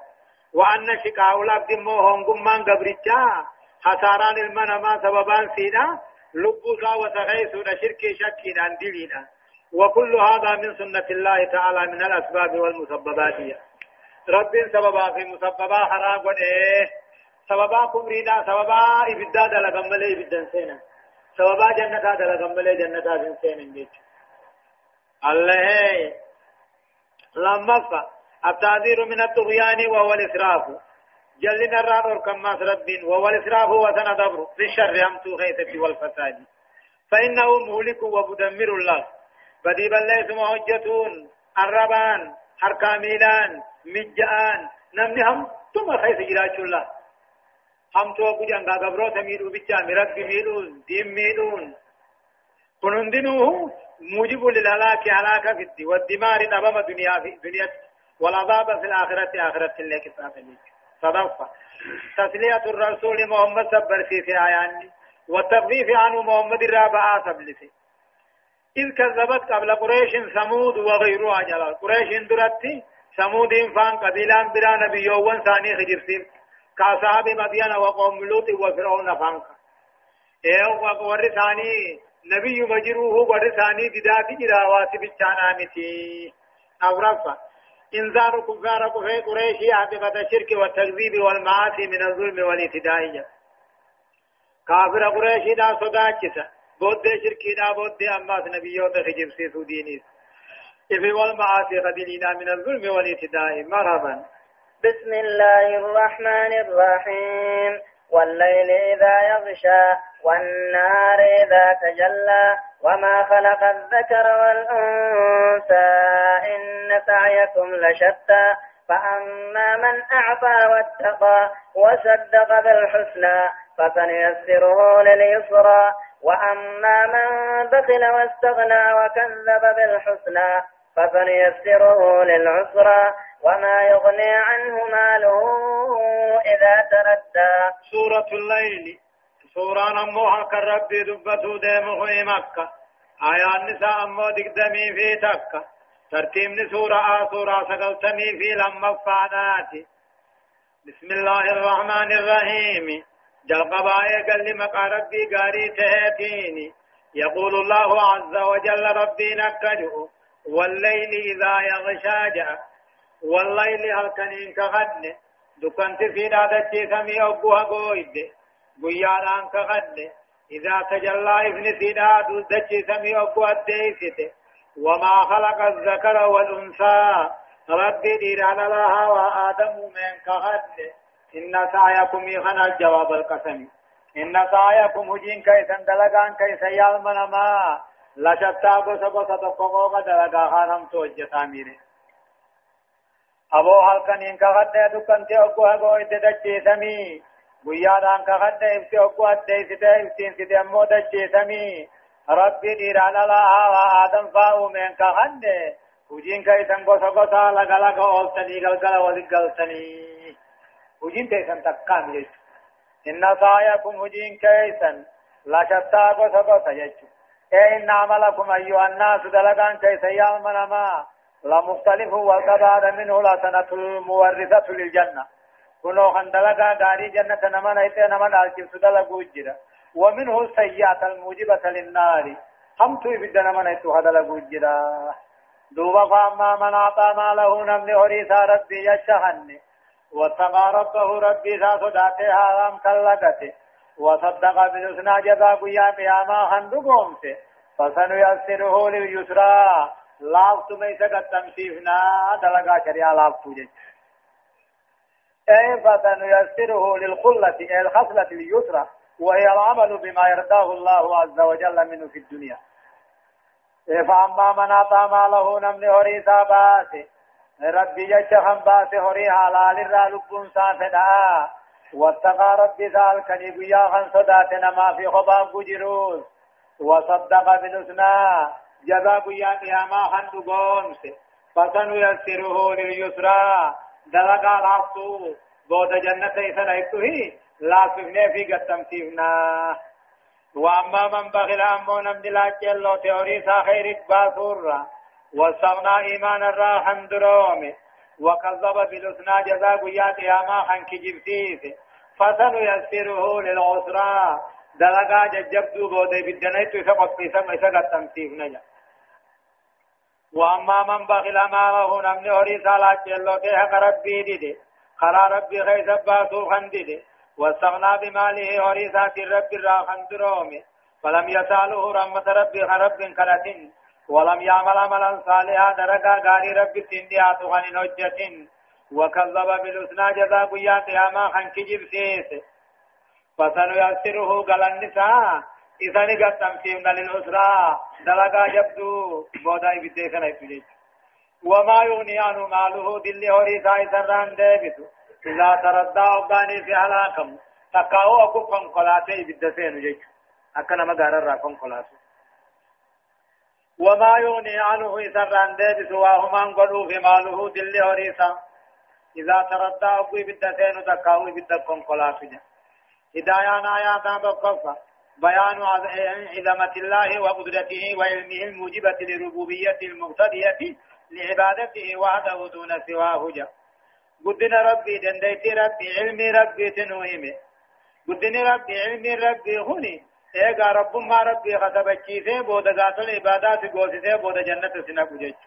Speaker 1: وأن شقاء العبد هنقم من قبرتها حساران المنما سببان سينا لبوسا وتغيث شرك شك عن دلينا. وكل هذا من سنة الله تعالى من الأسباب والمسببات. رب سببا في مسببا حرام وديه سببا كمرينا سببا إبدا دلقم ملي إبدا سينا. سببا جنتا دلقم ملي جنتا سينا الله. لما التعذير من الطغيان وهو الإسراف. جلنا الرار كما رب وهو الإسراف وسندبر في الشر أمتو خيثة والفساد. فإنه مهلك ومدمر الله. بدي بل ثم حجتون الربان حركاميلان مجآن. نمني هم ثم خيث جراج الله. هم تو بجان غبرو تميلو بيتا مرب ميلون ديم ميلون. كنندنوه موجب للهلاك هلاك في الدي والدمار نبم دنيا في دنيا والعذاب في الآخرة آخرة اللي كتاب صدفة تسلية الرسول محمد سبر في في آيان والتخفيف عنه محمد الرابعة سبلسي إذ كذبت قبل قريش ثمود وغيرها جلال. قريش درتي ثمود فان قبيلان برا نبيوان ثاني خجرسين كأصحاب مدين وقوم لوط وفرعون فانك. إيه وقور ثاني نبي مجروه قر ثاني ددات جراوات بچانا متي أورفا انذار كفار قريش عاقبة الشرك والتكذيب والمعاصي من الظلم والاعتداء كافر قريش دا صداكسا بود شركي دا بود أماس نبيوت خجب سيسو دينيس إفي والمعاصي قدلنا من الظلم والاعتداء مرحبا.
Speaker 2: بسم الله الرحمن الرحيم. والليل إذا يغشى والنهار إذا تجلى وما خلق الذكر والأنثى إن سعيكم لشتى فأما من أعطى واتقى وصدق بالحسنى فسنيسره لليسرى وأما من بخل واستغنى وكذب بالحسنى فسنيسره للعسرى وما يغني عنه ماله إذا تردى.
Speaker 1: سورة الليل. سورة نموها كالرب دبتو ديمه مكة. آيات نساء أمو دقدمي في تكة. ترتيب سورة آه سورة سقلتمي في لما فعداتي بسم الله الرحمن الرحيم. جلقبايا قال لي مقا ربي قاري تهتيني. يقول الله عز وجل ربي نكجه والليل إذا يغشى جاء. والليل هل كنين كغد دكانت في دادة سمي أبوها قويد قيانا كغد إذا تجلى ابن سيدا دادة سمي أبوها الديسة وما خلق الذكر والأنثى. ربي دير على الله وآدم من كغد إن سعيكم يخن الجواب القسم. إن سعيكم هجين كيسا دلقان كيسا يالمن ما لشتا قصة تقوقوق دلقا خانم توجه تامينه أبو حلقن إن كغد دكان تيوكو هگو إتدجي سمي گویادان كغد إفتي أكو أدي ستا إفتين ستا أمو دجي سمي ربي ديران الله وآدم فاو من كغد هجين كيسا قصة قصة لغا لغا أولتني غلغلا ولغلتني هجين تيسن تقام يجو إن سعيكم هجين كيسن لا شتا قصة قصة يجو إن عملكم أيها الناس دلقان كيسا يالمن ما لمختلف والقضاء منه لا سنة المورثة للجنة. كنو خندلقا داري جنة نمن ايتي نمن الكب سدلقو جرا ومنه السيئات الموجبة للنار. هم تو يبدا نمن ايتو هدلقو جرا دوبا فاما من اعطى ماله نمن هريسا ربي يشهن واتقى ربه ربي ذا صداته هارام كاللقته وصدق بالحسنى جزا قيا قياما خندقومته فسنيسره لليسرى. لافتو ميسا قد تمسيفنا دلقا شريعة لافتو جيش أي فسنيسره للخلة أي الخصلة اليسرى وهي العمل بما يرضاه الله عز وجل منه في الدنيا فأما من أعطى ماله نمن هريسا باسي ربي جشخن باسي هري حلال الرا لبون سافدا واتقى ربي ذلك نبيا خن صداتنا ما في خباب جروس وصدق بالحسنى جزا قيا قياما خن دقومس فسنيسره لليسرى دلقا لافتو بود جنة إذن ايتوه لا سفنه في قد تمسيفنا واما من بخل امو نمد لا جلو تيوري سا خير باسور واستغنى ايمان الرا حمدروم وكذب بالحسنى جزاء قيا قياما خن كجبتيس فسنيسره للعسرى دلقا ججبتو بود بدنيتو سقط في سمع سقط تمسيفنا وأما من بخل امامه نمد هوري سالا جلو تيحق ربي دي خرا ربي خيس باسو خندده واستغنى بماله ورثات الرب را خندرومي فلم يسأله رحمة ربي خرب كرتين. ولم يعمل عملا صالحا درجا غاري ربي تنديات غن نجة وكذب بالحسنى جزاء قيا قياما خن كجب سيس فسنيسره قال النساء إذا نقد تمكين للأسرى دلقا جبدو بوداي بديسنا يتجيش وما يغني عنه ماله دل هوري ساي سران ديبتو إذا تردى أباني في هلاكم تقاو أكو فنقلاتي بالدسين جيش أكنا مغارر را فنقلاتي وما يغني عنه سران ديبتو وهما انقلوا في ماله دل هوري سا إذا تردى أبو بالدسين تقاو بالدسين قلاتي هدايان آيات تقفى بيان عظمة الله وقدرته وعلمه الموجبة لربوبية المقتدية لعبادته وحده دون سواه جا. قدنا ربي دنديت ربي علمي ربي تنويمه قدنا ربي علمي ربي هني ايغا رب ما ربي خطب چيسه بود ذات العبادات گوسه بود جنت سنا گجچ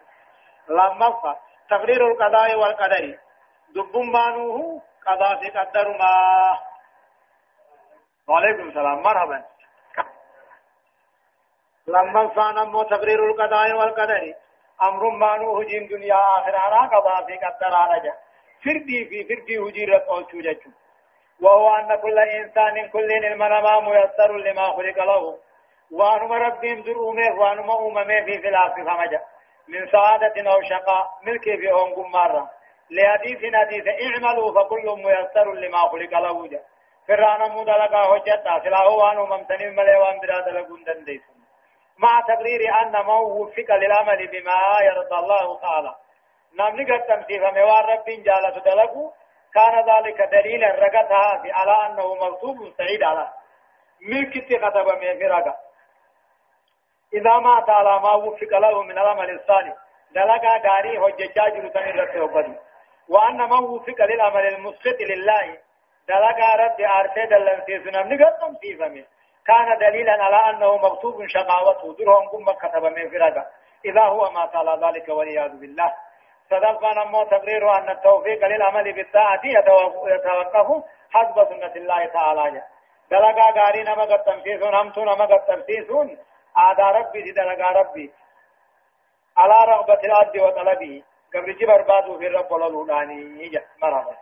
Speaker 1: لما فا تقرير القضاء والقدر. دبم بانوه قضاء في قدر ما. وعليكم السلام مرحبا. لما فانا تقرير القضاء والقدر. أمر ما نو هجين دنيا أخرى قضاء في قدر رجع فردي في فردي هجير قوتو جچو وهو أن كل إنسان كل المنما ميسر لما خلق له. وأنما ربهم ذرومه وأنما أممه في خلاف فمجا من سعادة أو شقاء ملك في أنكم مرة لحديث حديث اعملوا فكل ميسر لما خلق له جا فرانا مدلقا حجتا سلاهو وانو ممتنين مليوان براد لقون دنديسون مع تقرير أن من وفق للعمل بما يرضى الله تعالى. نمني قد تمثيل فموار رب جالة دلقو كان ذلك دليلا رقتها على أنه مغصوب سعيد على. ملك كتب من فرقة إذا مات على ما وفق له من العمل الصالح دلقا داري حججا جلتن رتوبدي وأن من وفق للعمل المسخط لله دلقا رد آرتي دلن سيسنا نمني قد تمثيل كان دليلا على أنه مكتوب شقاوته درهم كم كتب من فرقة إذا هو ما قال ذلك والعياذ بالله. صدقنا نمو تقرير أن التوفيق للعمل بالطاعة يتوقف حسب سنة الله تعالى. دلقا غاري نما قد تنفيسون همتون نما قد تنفيسون آدى ربي دي دلقا ربي. على رغبة الأرض وطلبه. قبل جبر بادو في الرب وللهداني مرحبا.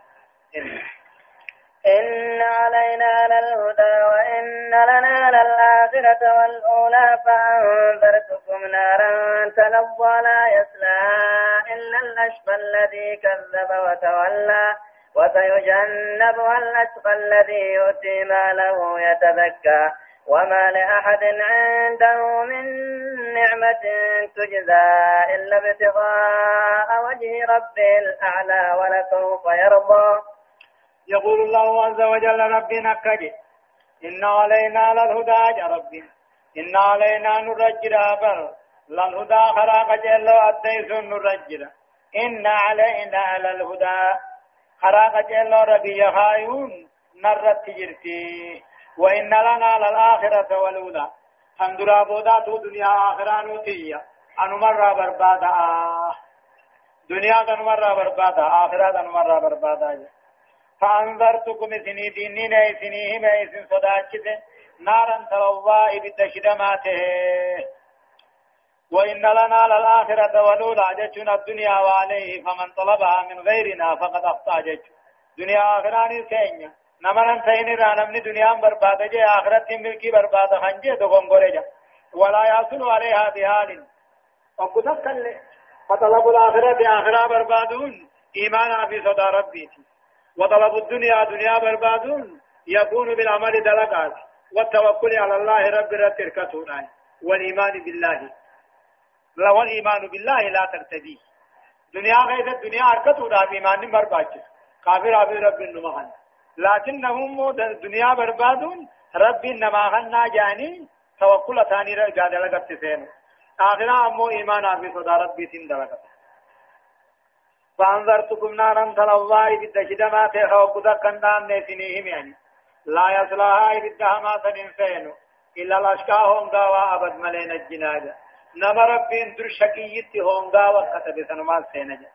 Speaker 2: إن علينا للهدى وإن لنا للآخرة والأولى فأنذرتكم نارا تلظى لا يصلاها إلا الأشقى الذي كذب وتولى وسيجنبها الأشقى الذي يؤتي ماله يتذكى وما لأحد عنده من نعمة تجزى إلا ابتغاء وجه ربه الأعلى ولسوف يرضى
Speaker 1: يقول الله عز وجل ربنا كجي إن علينا للهدى يا ربي إن علينا نرجر أبر. لن هدى خراق جلو أديس نرجل. إن علينا على الهدى خراق جلو ربي يخايون نرت جرتي. وإن لنا للآخرة والأولى. تندرا بودات دنيا آخرة نوتية أنو مرة بربادا. دنيا دن مرة بربادا. آخرة دن مرة بربادا. فأنذرتكم سني دينين سني هم سن صداچت نارا تلوى إبدا شدماته. وإن لنا للآخرة والأولى جتنا الدنيا وعليه فمن طلبها من غيرنا فقد أخطأ جت. دنيا آخراني سينيا. نمن سين را نمني دنيا برباد جي. آخرت ملكي برباد خنجي دغم غريجا ولا يصل عليها بحال. وقد كل فطلب الآخرة آخرة بربادون. إيمانا في صدى ربي وطلب الدنيا دنيا بربادون يكون بالعمل دلقات والتوكل على الله رب رتركتنا والإيمان بالله. لا والإيمان بالله لا ترتدي. دنيا غير الدنيا أركتنا بإيمان برباجس كافر أبي رب النمهن. لكنهم دنيا بربادون رب غنى جاني توكل ثاني رجع دلقت سين آخرا أمو إيمان أبي صدى ربي دلقت فأنذرتكم نارا تلوى إبدا ما تيخا وقدا كندام نسينيهم يعني لا يصلها إبدا ما سننسين إلا الأشكا هونغا وأبد ملين الجناجة نما ربين در شقيت هونغا وكتب سنما سينجة.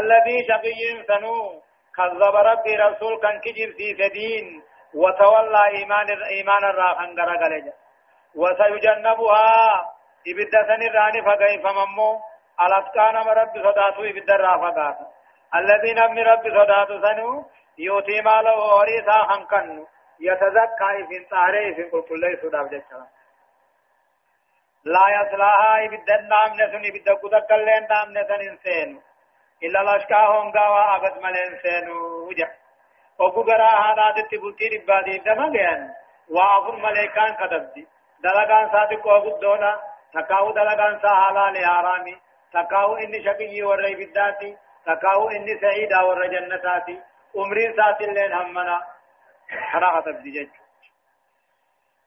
Speaker 1: الذي شقي سنو كذب ربي رسول كان كجر في سدين. وتولى إيمان إيمان الراخن غرغلجة وسيجنبها إبدا سنراني فقيف ممو. الاتقان رب صداتو يبدر رافقات الذين من رب صداتو سنو يوتي ماله وريسا خنقن يتزكى في طهره في كل كل سوداب جچا لا يصلاها يبدر نام نسن يبدر قدك لين نام نسن انسان إلا لشكا هونغا وعبد ملين سينو وجه. وقرا هذا تبوتي ربادي دمغيان وعفر ملائكان كدبدي دلغان صادق وقود دونا تكاو دلغان سا حلال حرامي تكاو إني شقي ورى بداتي تكاو إني سعيدا ورى جنتاتي عمرين سات اللين همنا حنا تبدي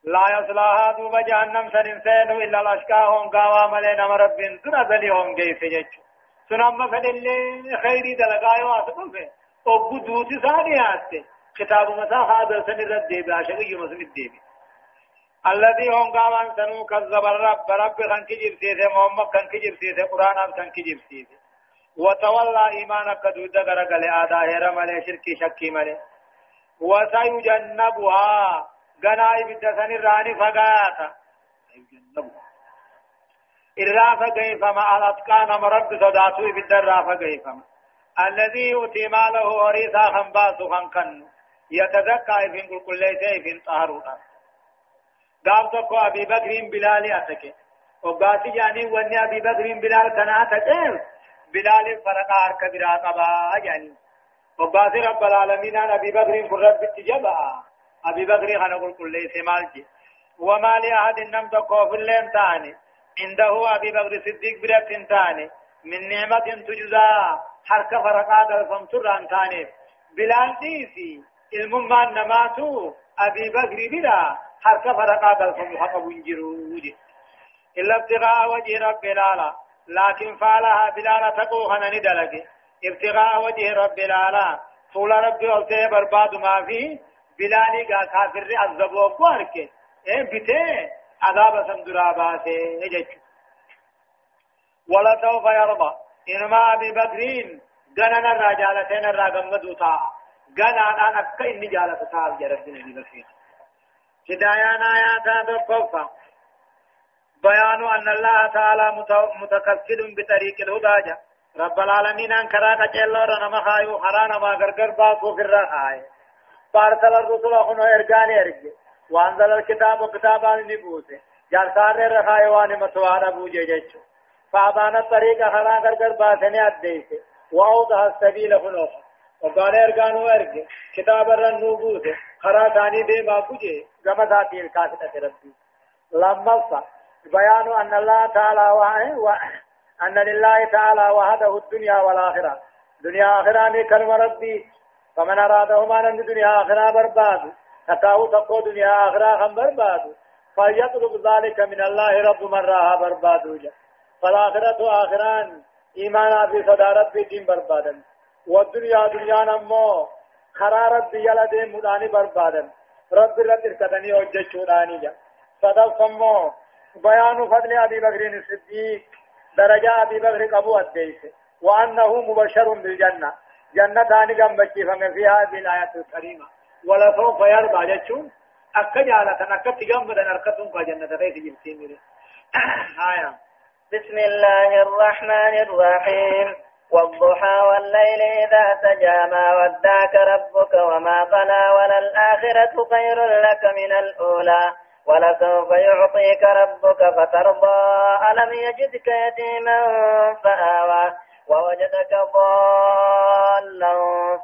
Speaker 1: لا يصلاها دوب جهنم سننسين إلا الأشكا هم قاوا ملين مرب سنة ذلي هم جيس جج سنة مفد اللي خيري دلقاي واسطن في أبو دوتي ساني آسته كتاب مسا هذا سن رد ديبي عشقي مسلم الديبي الذي هم قامان سنو كذب الرب. رب كان كجيب سيسي محمد كان كجيب سيسي قرآن كان كجيب سيسي وتولى إيمانك دود غرق لآدا هرم على شركي شكي ملي. وسيجنبها غنائي بدسن الراني فقاتا. الرافة كيفما الأتقان مرد صداتو بالدرافة كيفما الذي يؤتي ماله وريثا خنباس خنكن. يتزكى في كل شيء طهروتا. قام تكو أبي بكر بلال أتكي وقاتي جاني وني أبي بكر بلال كان أتكي بلال فرقا أرك برا قبا جاني وقاتي رب العالمين أبي بكر كن رب التجبع أبي بكر خانا قل كل سمالجي وما لأحد نم تكو في اللين تاني عنده أبي بكر صديق برا تاني من نعمة تجزى حرك فرقا قلفم تران تاني بلال ديسي الممان نماتو أبي بكر بلا حركة فرقا قلفم حق بنجرود إلا ابتغاء وجه رب العالى لكن فعلها بلالا تقوخنا ندلق ابتغاء وجه رب العالى طول رب قلته برباد ما فيه بلالي قا كافر عذبوا قوارك إيه بته عذاب سندراباته نجج ولا سوف يرضى إنما أبي بكرين غننا الرجالتين الراقم دوتا غنانا نكا إني جالة تاب جرسين أبي بكرين هدايان آيات دقفة بيان أن الله تعالى متكفل بطريق الهدى رب العالمين أن كراك جلو رنما خايو حرانا ما غرغر باكو في الرخاي فارسل الرسل أخنو إرقان إرق وأنزل الكتاب كتابان نبوسه جالسار الرخاي وان متوانا بوجه جيشو فأبان الطريق خلا غرغر باسني أديسه وأوضح السبيل خنوخ وقال إرقانو إرق كتاب الرنوبوسه خرا ثاني دي ما بوجه كما ذاتي الكافة ربي لما بيان أن الله تعالى وأن لله تعالى وحده الدنيا والآخرة دنيا آخرة كلمة ربي فمن أرادهما أن الدنيا آخرة برباد۔ تكاو تقو دنيا آخرة هم برباد۔ فليطلب ذلك من الله رب من راها بربادوجا فالآخرة آخران۔ إيمانا في صدارت في دين بربادا والدنيا دنيا نمو۔ خرا ربي يلا دين مداني بربادا رب رب ارتدني وجه شوداني جا. صدق فمو بيان فضل أبي بكر الصديق درجة أبي بكر قبو الديس وأنه مبشر بالجنة. جنة داني جنبتي فمن في هذه الآية الكريمة. ولا سوف يرضى جتشون. أكا جالة أكا تجمد أركتهم كجنة غير جنسين آية.
Speaker 2: بسم الله الرحمن الرحيم. والضحى والليل إذا سجى ما ودعك ربك وما قلى وللآخرة خير لك من الأولى ولسوف يعطيك ربك فترضى ألم يجدك يتيما فآوى ووجدك ضالا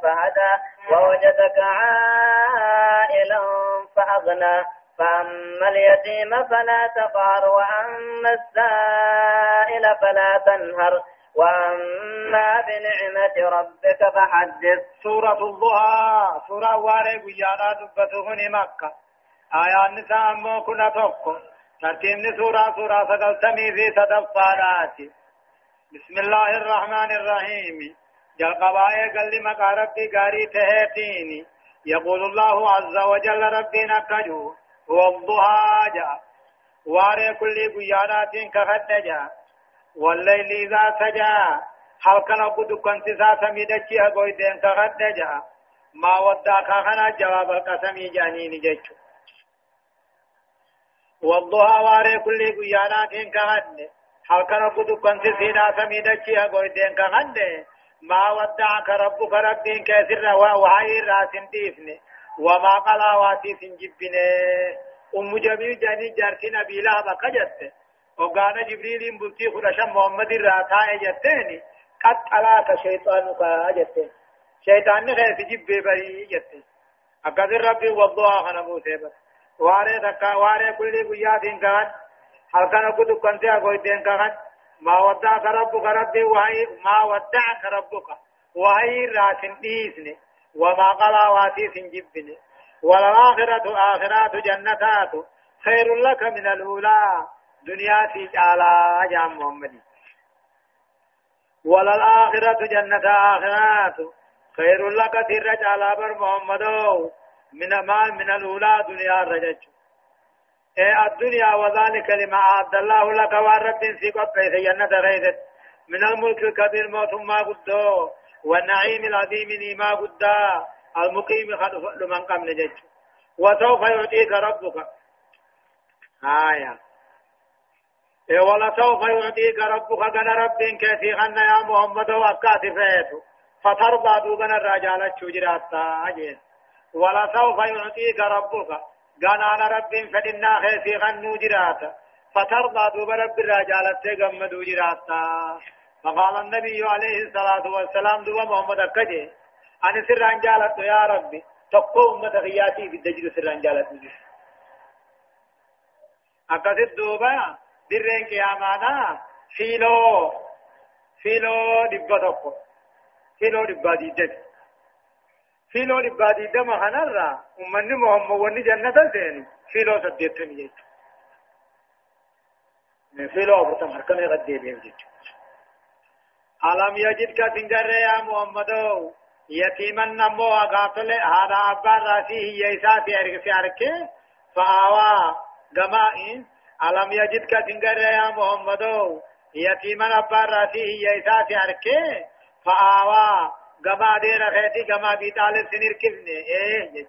Speaker 2: فهدى ووجدك عائلا فأغنى فأما اليتيم فلا تقهر وأما السائل فلا تنهر وأما بنعمة ربك فحدث.
Speaker 1: سورة الضحى. سورة واري قيانا دبته مكة. آية النساء أمو كنا توقع ترتيب سورة سورة سقلتمي في تدفارات بسم الله الرحمن الرحيم. جل قبائي قل لي مقارب قاري تهيتيني. يقول الله عز وجل ربنا كجو والضحى جاء. واري كل قيانات كخدجا والليل إذا سجى هل كان قد كنت ساسا ميدتشي أقويدين كخدجا ما وداك خنا جواب القسم جانيني جيشو والضحى واري كل قيانات كخدجا هل كان قد كنت ساسا ميدتشي أقويدين كخدجا ما ودعك ربك ربين كثير وهاي راسن ديفني وما قلا واتي سنجبني أم جميل جاني جارتي نبي لها بقجت. وقال جبريل بلتي خرشا محمد الراتا جتني قد قلاك شيطانك جتني شيطان خير تجيب ببري جتني أقدر ربي وضوها خنمو سيبت واري تكا واري كل قياد كان هل كان قد كنت أقول دين كان ما ودعك ربك ربي وهي ما ودعك ربك وهي راسن ديسني وما قلا واتي سنجبني والآخرة آخرات جنتات خير لك من الأولى دنيا في على جام محمد وللآخرة جنة آخرات۔ خير لك ترج على بر محمد۔ من ما من الأولى دنيا رجج إيه الدنيا وذلك لما أعد الله لك والرب في قبل جنة غيرت من الملك الكبير موت ما قدو والنعيم العظيم ما قدا المقيم خلف لمن قام نجج وسوف يعطيك ربك آية إيه ولا سوف يعطيك ربك غن رب كثيرا يا محمد وكاتفيته فترضى دوغن الرجال الشجرات أجين ولا سوف يعطيك ربك غن أنا رب فإنا كثيرا نوجرات فترضى دوغ رب الرجال تغمد وجرات فقال النبي عليه الصلاة والسلام دوغ محمد أكجي. أنا سر أنجالت يا ربي. تقو أمة غياتي في الدجل سر أنجالت أكثر دوبا dirreen qiyaamaadha fiiloo fiiloo dhibba tokko fiiloo dhibbaa diidami fiiloo dhibbaa diidama kanarra ummanni muhammawwanni jannata seenu fiiloo saddeettami jechuudha fiiloo afurtama harkamee qad deebi'eef jechuudha alam yajidka singare ya muhammadoo yatiiman ammoo agaatole haadha abbaan raasii hiyya isaati ergise arke fa'aawaa gamaa ألم يجدك تنقر يا محمد؟ يتيما أبا راسي هي إساتي أركي. فآوى قما دير خيتي قما بيطالب سنير كفني إيه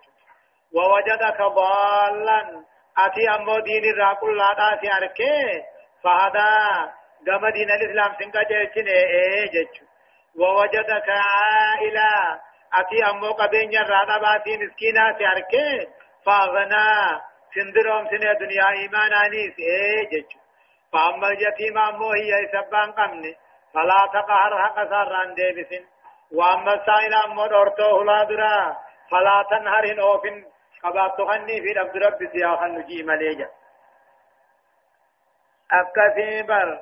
Speaker 1: ووجدك ضالا. أتي أمو دين الراقل لا تاسي أركي. فهذا قما دين الإسلام سنقا جيشن إيه جيش ووجدك عائلا أتي أمو قبين الرادا باتي مسكينة سياركي فأغنى. سندروم سنة دنيا إيمان آنيس إيه جج فأما اليتيم أمو هي سبان قمني فلا تقهر حق ساران ديبسن وأما السائل أمو دورتو هلا درا فلا تنهر أوفن قبات تغني في عبد رب سياخا نجي مليجا أكثيبر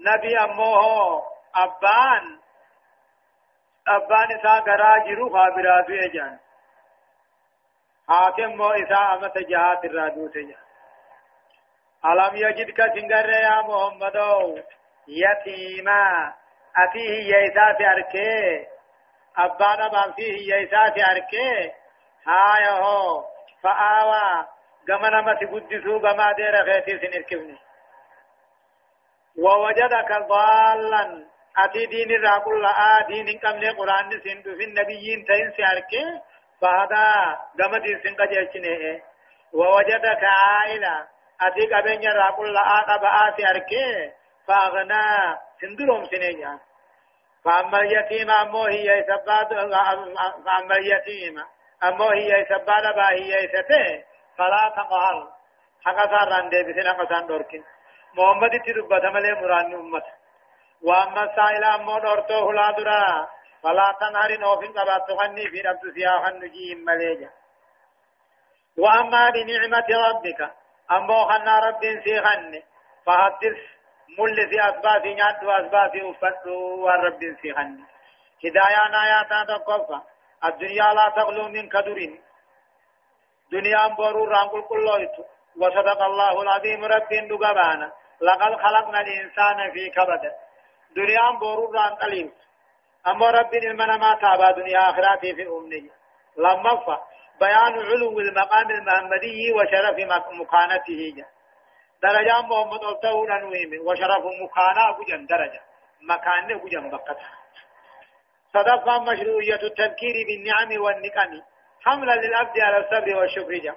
Speaker 1: نبي أموه أبان أبان إسا غراجرو خابراتو إجان حاكم مو إساء أمت جهات الرادو تجا ألم يجدك سنجر يا محمد يتيما أتيه يسات أركي أبانا بامسيه يسات أركي هاي هو فآوى غمنا ما تقدسوا غما دير خيتي سنركبني ووجدك ضالا أتي دين الرقل لا دين قبل قرآن سنت في النبيين تين سيارك فهذا دين سنك جيشنه ووجدك عائلة أتي قبل الرقل لا قبعا سيارك فأغنى سندروم سنيا فأما اليتيم أمو هي سباد فأما اليتيم أمو هي سباد با هي سته فلا تقهر حقا ساران دي بسنا قسان دوركين محمد تدبت ملي مران أمت۔ وأما السائل أمو دورتو هلا درا فلا تنهر نوفين قبات تغني في نفس سياحا نجيم مليجا. وأما بنعمة ربك أمو خنا رب سيغني فحدث مل في أسباب نعد وأسباب أفت والرب سيغني هدايا آيات تقفى الدنيا لا تغلو من كدر دنيا بورو رانقل كله وصدق الله العظيم رب دقبانا لقد خلقنا الإنسان في كبد. دنيا بورو رانقل أما رب المنا ما تابا دنيا آخراتي في أمني لما فا بيان علو المقام المحمدي وشرف مكانته. جا. درجة محمد أبتهون أنوهم وشرف مكانا بجن درجة. مكان بجن بقتا صدفا مشروعية التذكير بالنعم والنقم. حملا للعبد على الصبر والشكر. جا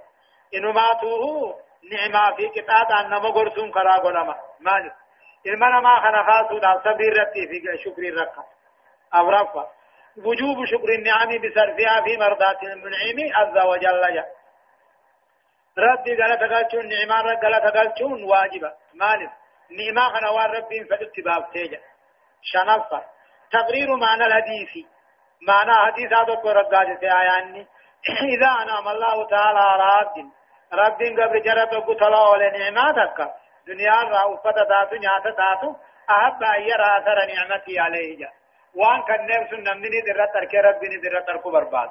Speaker 1: إنه ماتوه نعمة في كتاب أن مغرسون كرا غنما مالك. المنا ما خنفاتو دان صبر رتي في شكر الرقم. أو رفع وجوب شكر النعم بصرفها في مرضات المنعم عز وجل. جا ربي قال تقالشون نعمان قال تقالشون واجبة. مالف نعما خنوان ربي فدت باب تيجا. شنفة تقرير معنى الحديث. معنى حديث هذا قرب قاجة آياني. إذا أنعم الله تعالى على عبد رب قبل جرت وقتلا ولنعماتك دنيا رأوفة تاتو نعات تاتو أحب أن يرى أثر نعمتي عليه. جا وان كان نفس نمني درت ترك ربي درت ترك برباد.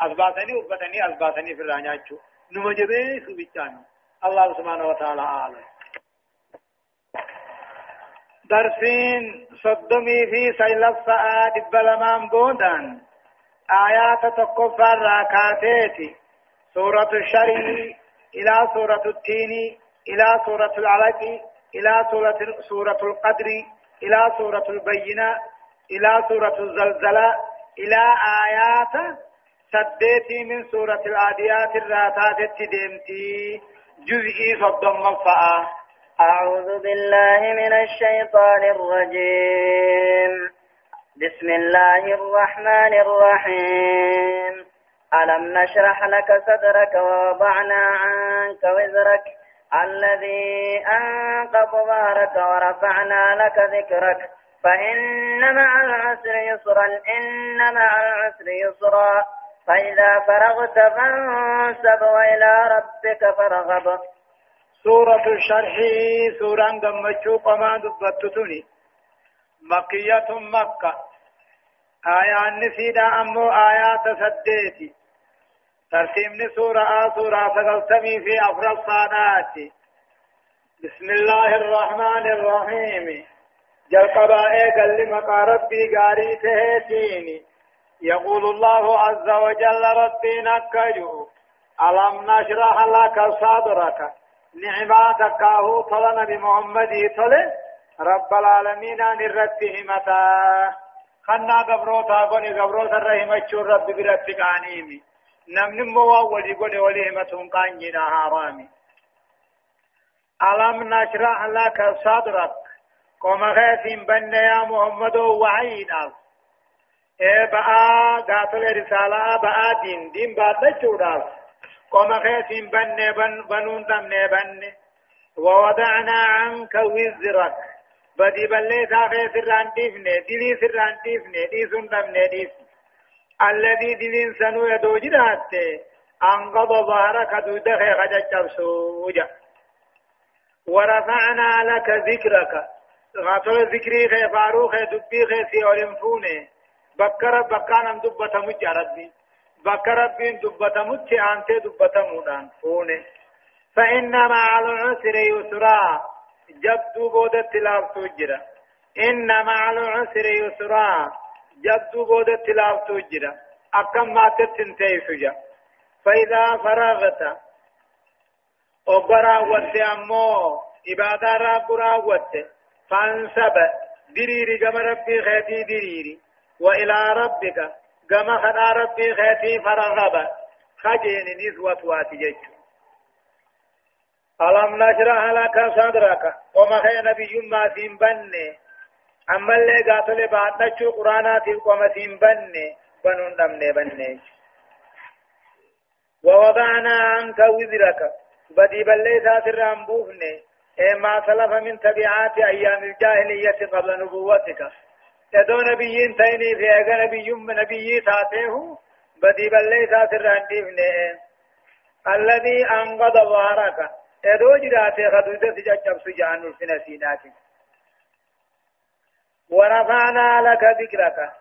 Speaker 1: أثباتني وفتني أثباتني في الرانياتشو نمجبه سبحانه الله سبحانه وتعالى أعلم درسين صدمي في سيلف سعاد بلمان بودان آيات تقفى الراكاتيتي سورة الشري إلى سورة التين إلى سورة العلق إلى سورة سورة القدر إلى سورة البينة إلى سورة الزلزلة إلى آيات سديتي من سورة العاديات الراتات التدمتي جزئي صدم مفعا
Speaker 2: أعوذ بالله من الشيطان الرجيم. بسم الله الرحمن الرحيم. ألم نشرح لك صدرك ووضعنا عنك وزرك؟ الذي أنقض ظهرك ورفعنا لك ذكرك. فإن مع العسر يسرا إن مع العسر يسرا. فإذا فرغت فانسب وإلى ربك فارغب.
Speaker 1: سورة الشرح سورة قمتشو قما دبتتني مكية مكة. آيات نسيدا أمو آيات سديتي ترتيب سورة سورة سقلتمي في أفرى الصادات بسم الله الرحمن الرحيم. جل قبائي قل لمقا ربي قاري تهيتيني يقول الله عز وجل ربي نكجو ألم نشرح لك صدرك نعماتك هو طلنا بمحمد طل رب العالمين أن الرد همتا خنا قبروتا قوني قبروتا الرحمة رب برد قانيمي نمن موا ولي قولي ولي همتهم قانجنا هارامي ألم نشرح لك صدرك قوم غيثين بن يا محمد وعيد. ألف ee ba'aa gaatole risaalaa ba'aa diin diin baadhachuudhaaf qoma keetiin banne banuun dhabne banne ووضعنا عنك وزرك. بدي بلي ساخي سران ديفني دلي سران ديفني ديسون دمني ديف. الذي دلين سنو يدو جدات أنقض ظهرك دودخي خجج سوجا ورفعنا لك ذكرك. غاتل ذكري خي فاروخ دبي خي سيولم فوني بكر بكان دبته مجرد بكر بين دبته مجي انت دبته مودان فونه فإن مع العسر يسرا۔ جبدو بودة تلافتو جرا۔ إن مع العسر يسرا۔ جبدو بودة تلافتو جرا۔ أكم ما تتنتهي سجا فإذا فرغت۔ أبرا وت أمو۔ إبادة رب راوت فانسب. دريري كما ربي خيتي دريري وإلى ربك. كما خدا ربي خيتي فرغب. خجين نسوة واتجج ألم نشرح لك صدرك؟ وما خي نبي ما سين بني أما اللي قاتل بعد نشو قرآنات وما سين بني بنون دمني بني ووضعنا عنك وزرك. بدي بلي ساتر رامبوفني ما سلف من تبعات أيام الجاهلية قبل نبوتك. يدو نبيين تيني في أغا نبي نبي تاتيه بدي بلي ساتر رامبوفني الذي أنقض ظهرك. يدو جراتي خدودة ججب سجان الفنا سيناتي ورفعنا لك ذكرك.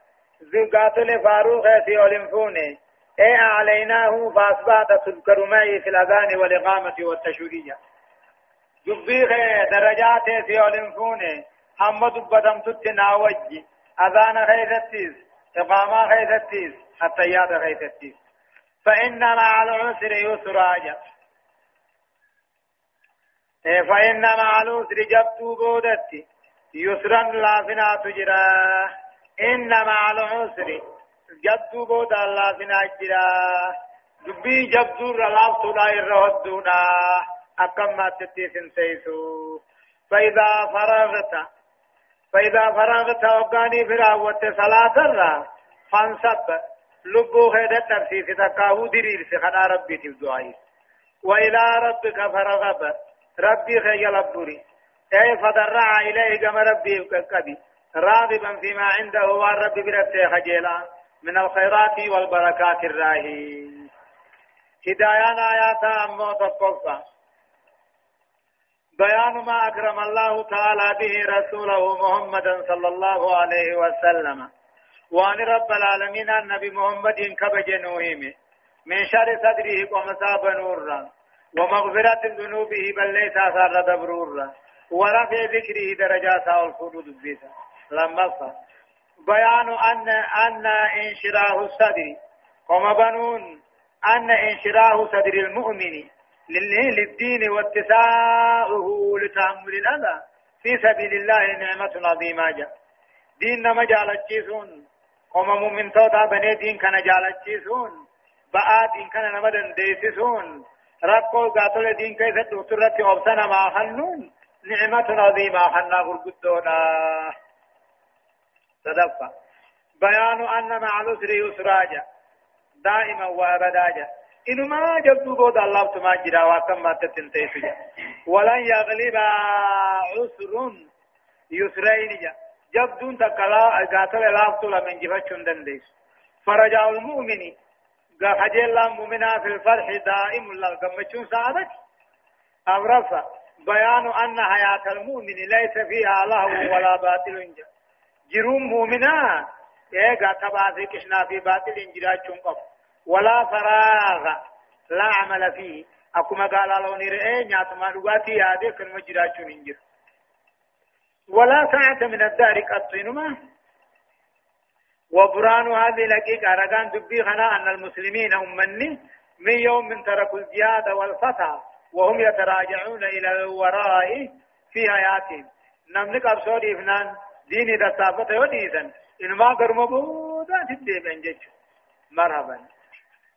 Speaker 1: ذكرت فاروق في أولنفوني اي أعليناه فأصبحت تذكر معي في الأذان والإقامة والتشويرية دبي درجات في أولنفوني هم دبتم تتنا وجي أذان خيثتيز إقامة خيثتيز التياد خيثتيز فإن مع العسر يسرا فإن مع العسر جبتو بودتي يسرا لا فنا تجرا إن مع العسر جدو بود الله فينا جرا دبي جبدو رلاف تولا يرهدونا أكم ما تتيسن سيسو فإذا فرغت فإذا فرغت وقاني فراوت صلاة الرا فانصب لبو خيدة ترسيس تقاو درير سخنا ربي تبدعي وإلى ربك فرغب ربي خي لبوري أي فدرع إليه كما ربي كبي راغبا فيما عنده والرب برته خجيلا من الخيرات والبركات الراهي هدايان آيات أمو تقفى بيان ما أكرم الله تعالى به رسوله محمدا صلى الله عليه وسلم. وأن رب العالمين النبي محمد كبج نوهم من شر صدره ومصاب نورا ومغفرة ذنوبه بل ليس أثار دبرورا ورفع ذكره درجات الخلود بيتا لما بيان أن أن انشراه الصدر. قم بنون أن انشراه صدر المؤمن. للدين واتساعه لتحمل الأذى. في سبيل الله نعمة عظيمة جاء. دين نما جالتشيسون قم مؤمن توتا بني دين كان جالتشيسون بقى دين كان نما دنديسسون ربكو قاتل دين كيف تدوترت أبسنا ما حنون نعمة عظيمة حنا غرقدونا صدفة بيان أن مع العسر يسراجا دائما وأبدا إنما جبتو بود الله تما جرا وكم ما تتنتهي ولن يغلب عسر يسرين جا. جبدون تكلا قاتل لافتو لمن جفتشون دنديس. فرجاء المؤمن. خجل الله مؤمنا في الفرح دائم الله قمتشون سعادك أمرفا بيان أن حياة المؤمن ليس فيها لهو ولا باطل جا. جروم مؤمنا. ايغا تبا كشنا في باطل انجراچون قف. ولا فراغ. لا عمل فيه. اكما قال لو نرئ نياتما دغاتي ياده كن مجراچون انجر ولا ساعة من الدار قطينما وبران هذه الحقيقة رقان دبي خنا أن المسلمين أمني من يوم من تركوا الجهاد والفتى وهم يتراجعون إلى الوراء في حياتهم. نملك أبصار إفنان. ديني تتافت وديسا إنما قرم بودا تدي مرحبا.